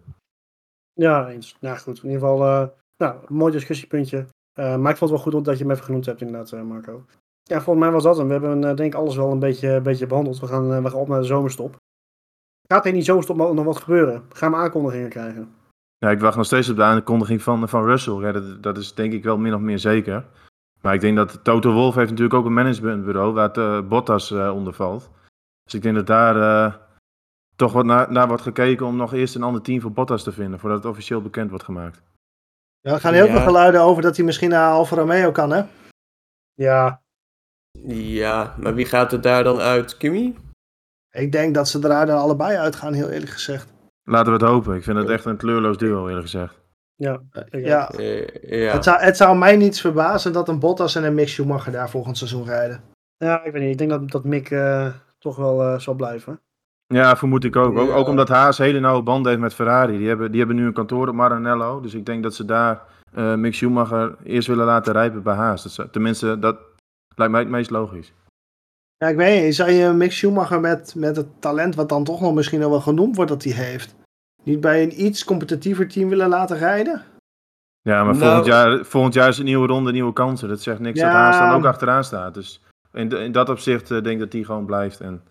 Ja, eens. Nou goed, in ieder geval, uh, nou, een mooi discussiepuntje. Uh, maar ik vond het wel goed dat je hem even genoemd hebt inderdaad, uh, Marco. Ja, volgens mij was dat hem. We hebben denk ik alles wel een beetje, een beetje behandeld. We gaan, we gaan op naar de zomerstop. Gaat er in die zomerstop nog wat gebeuren? Gaan we aankondigingen krijgen? Ja, ik wacht nog steeds op de aankondiging van, van Russell. Ja, dat, dat is denk ik wel min of meer zeker. Maar ik denk dat Toto Wolf heeft natuurlijk ook een managementbureau waar het, Bottas onder valt. Dus ik denk dat daar toch wat naar, naar wordt gekeken om nog eerst een ander team voor Bottas te vinden, voordat het officieel bekend wordt gemaakt. Ja, er gaan heel veel geluiden over dat hij misschien naar Alfa Romeo kan, hè? Ja. Ja, maar wie gaat er daar dan uit? Kimi? Ik denk dat ze eruit allebei uitgaan, heel eerlijk gezegd. Laten we het hopen. Ik vind het echt een kleurloos duo, eerlijk gezegd. Ja, ja. ja. Het, zou, het zou mij niets verbazen dat een Bottas en een Mick Schumacher daar volgend seizoen rijden. Ja, ik weet niet. Ik denk dat, dat Mick uh, toch wel uh, zal blijven. Ja, vermoed ik ook. ook. Ook, omdat Haas hele nauwe banden heeft met Ferrari. Die hebben, die hebben nu een kantoor op Maranello. Dus ik denk dat ze daar uh, Mick Schumacher eerst willen laten rijpen bij Haas. Dat, tenminste, dat lijkt mij het meest logisch. Ja, ik weet niet. Zou je Mick Schumacher met, met het talent wat dan toch nog misschien wel genoemd wordt dat hij heeft... niet bij een iets competitiever team willen laten rijden? Ja, maar volgend, nou- jaar, volgend jaar is een nieuwe ronde, nieuwe kansen. Dat zegt niks dat Haas dan ook achteraan staat. Dus in, in dat opzicht uh, denk ik dat hij gewoon blijft. En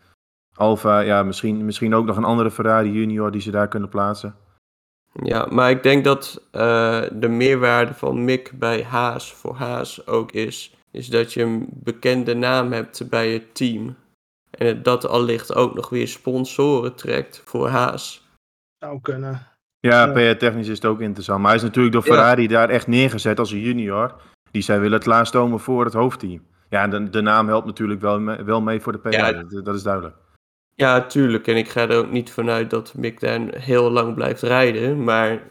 Alfa, ja, misschien, misschien ook nog een andere Ferrari junior die ze daar kunnen plaatsen. Ja, maar ik denk dat uh, de meerwaarde van Mick bij Haas voor Haas ook is, is dat je een bekende naam hebt bij het team. En dat allicht ook nog weer sponsoren trekt voor Haas. Zou kunnen. Ja, PR-technisch is het ook interessant. Maar hij is natuurlijk door Ferrari daar echt neergezet als een junior. Die zij willen klaarstomen voor het hoofdteam. Ja, de, de naam helpt natuurlijk wel, wel mee voor de PR. Ja, dat, dat is duidelijk. Ja, tuurlijk. En ik ga er ook niet vanuit dat Mick daar heel lang blijft rijden. Maar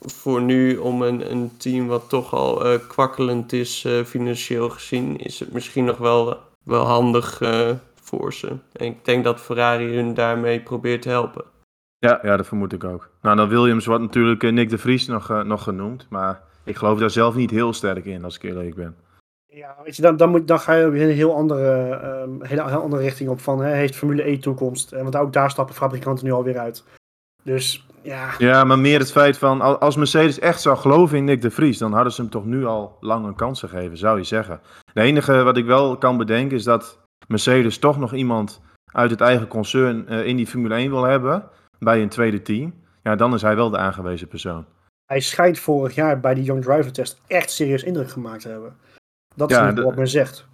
voor nu, om een, een team wat toch al uh, kwakkelend is uh, financieel gezien, is het misschien nog wel, wel handig uh, voor ze. En ik denk dat Ferrari hun daarmee probeert te helpen. Ja, ja, dat vermoed ik ook. Nou, dan Williams wordt natuurlijk Nick de Vries nog, nog genoemd. Maar ik geloof daar zelf niet heel sterk in, als ik eerlijk ben. Ja, weet je, dan, dan, moet, dan ga je een heel andere, um, hele, hele andere richting op van, hè, heeft Formule E toekomst? En want ook daar stappen fabrikanten nu alweer uit. Dus, ja. Ja, maar meer het feit van, als Mercedes echt zou geloven in Nick de Vries, dan hadden ze hem toch nu al lang een kans gegeven, zou je zeggen. Het enige wat ik wel kan bedenken is dat Mercedes toch nog iemand uit het eigen concern uh, in die Formule 1 wil hebben, bij een tweede team. Ja, dan is hij wel de aangewezen persoon. Hij schijnt vorig jaar bij die Young Driver Test echt serieus indruk gemaakt te hebben. Dat is niet wat men zegt.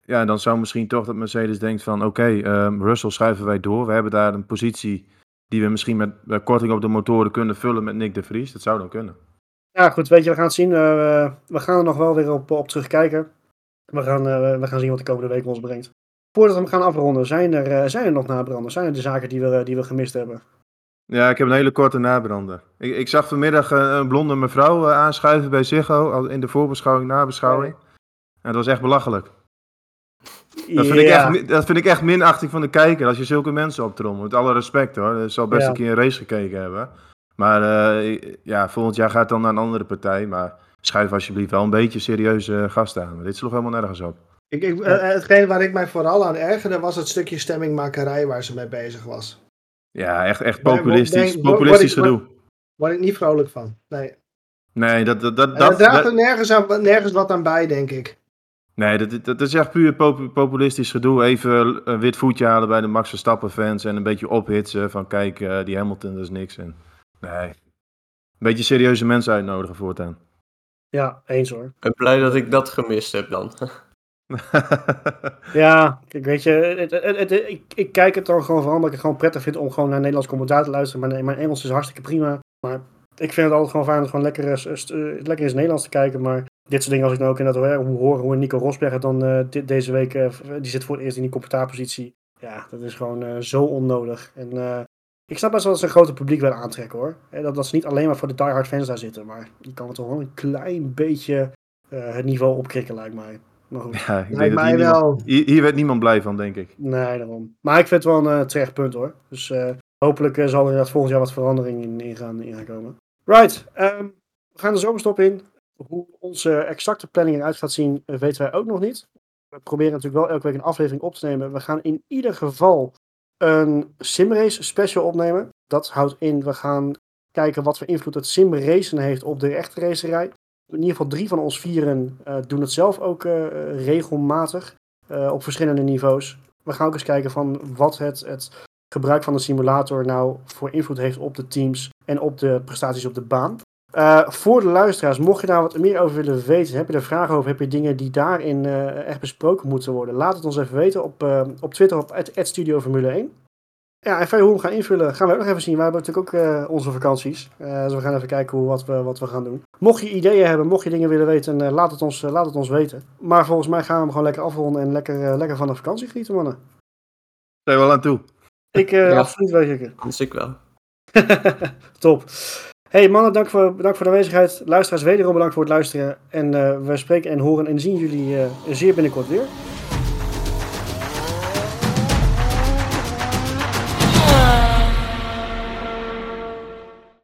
Ja, dan zou misschien toch dat Mercedes denkt van oké, ehm, Russell schuiven wij door. We hebben daar een positie die we misschien met uh, korting op de motoren kunnen vullen met Nick de Vries. Dat zou dan kunnen. Ja, goed, weet je, we gaan het zien. Uh, we gaan er nog wel weer op, op terugkijken. We gaan, uh, we gaan zien wat de komende week ons brengt. Voordat we hem gaan afronden, zijn er, zijn er nog nabranden? Zijn er de zaken die we, die we gemist hebben? Ja, ik heb een hele korte nabrander. Ik, ik zag vanmiddag een blonde mevrouw aanschuiven bij Ziggo in de voorbeschouwing, nabeschouwing. Ja, dat was echt belachelijk. Dat vind, ik echt, dat vind ik echt minachting van de kijker als je zulke mensen optrommelt. Met alle respect hoor. Ik zal best een keer een race gekeken hebben. Maar uh, ja, volgend jaar gaat het dan naar een andere partij. Maar schuif alsjeblieft wel een beetje serieuze gasten aan. dit sloeg helemaal nergens op. Ik, ik, uh, hetgeen waar ik mij vooral aan ergerde was het stukje stemmingmakerij waar ze mee bezig was. Ja, echt, echt populistisch, populistisch word, gedoe. Word ik niet vrolijk van. Nee. Nee, dat... dat, dat, dat draagt er nergens, aan, nergens wat aan bij, denk ik. Nee, dat, dat is echt puur populistisch gedoe. Even een wit voetje halen bij de Max Verstappen fans en een beetje ophitsen van kijk, uh, die Hamilton, dat is niks. En, nee, een beetje serieuze mensen uitnodigen voortaan. Ja, eens hoor. Ik ben blij dat ik dat gemist heb dan. ja, ik weet je, het, het, ik, ik, kijk het dan gewoon vooral omdat ik het gewoon prettig vind om gewoon naar Nederlands commentaar te luisteren. Maar mijn Engels is hartstikke prima. Maar ik vind het altijd gewoon fijn om gewoon lekker, uh, lekker in het Nederlands te kijken. Maar dit soort dingen als ik nou ook inderdaad hoor, hoe horen hoe Nico Rosberg dan uh, dit, deze week, uh, die zit voor het eerst in die commentaarpositie. Ja, dat is gewoon uh, zo onnodig. En ik snap best wel dat ze een groter publiek willen aantrekken hoor. En dat, dat ze niet alleen maar voor de diehard fans daar zitten, maar die kan het toch wel een klein beetje het niveau opkrikken lijkt mij. Maar goed. Ja, ik lijkt mij wel. Hier, hier, werd niemand blij van, denk ik. Nee, daarom. Maar ik vind het wel een terecht punt hoor. Dus hopelijk zal er inderdaad volgend jaar wat verandering in, in, gaan, in gaan komen. Right, um, we gaan de zomerstop in. Hoe onze exacte planning eruit gaat zien, weten wij ook nog niet. We proberen natuurlijk wel elke week een aflevering op te nemen. We gaan in ieder geval een simrace special opnemen. Dat houdt in, we gaan kijken wat voor invloed het simracen heeft op de echte racerij. In ieder geval drie van ons vieren uh, doen het zelf ook uh, regelmatig. Op verschillende niveaus. We gaan ook eens kijken van wat het, het gebruik van de simulator nou voor invloed heeft op de teams en op de prestaties op de baan. Uh, voor de luisteraars, mocht je daar wat meer over willen weten, heb je er vragen over, heb je dingen die daarin uh, echt besproken moeten worden, laat het ons even weten op, uh, op Twitter op Studio Formule 1. Ja, en verder hoe we gaan invullen, gaan we ook nog even zien. We hebben natuurlijk ook onze vakanties. dus we gaan even kijken hoe, wat, we, wat we gaan doen. Mocht je ideeën hebben, mocht je dingen willen weten, laat, het ons, laat het ons weten. Maar volgens mij gaan we hem gewoon lekker afronden en lekker, lekker van de vakantie genieten, mannen. Zijn we wel aan toe? Ik, ja. absoluut weet ik. Anders ik wel. Top. Hey mannen, dank voor, bedankt voor de aanwezigheid. Luisteraars, wederom bedankt voor het luisteren. En uh, we spreken en horen en zien jullie uh, zeer binnenkort weer.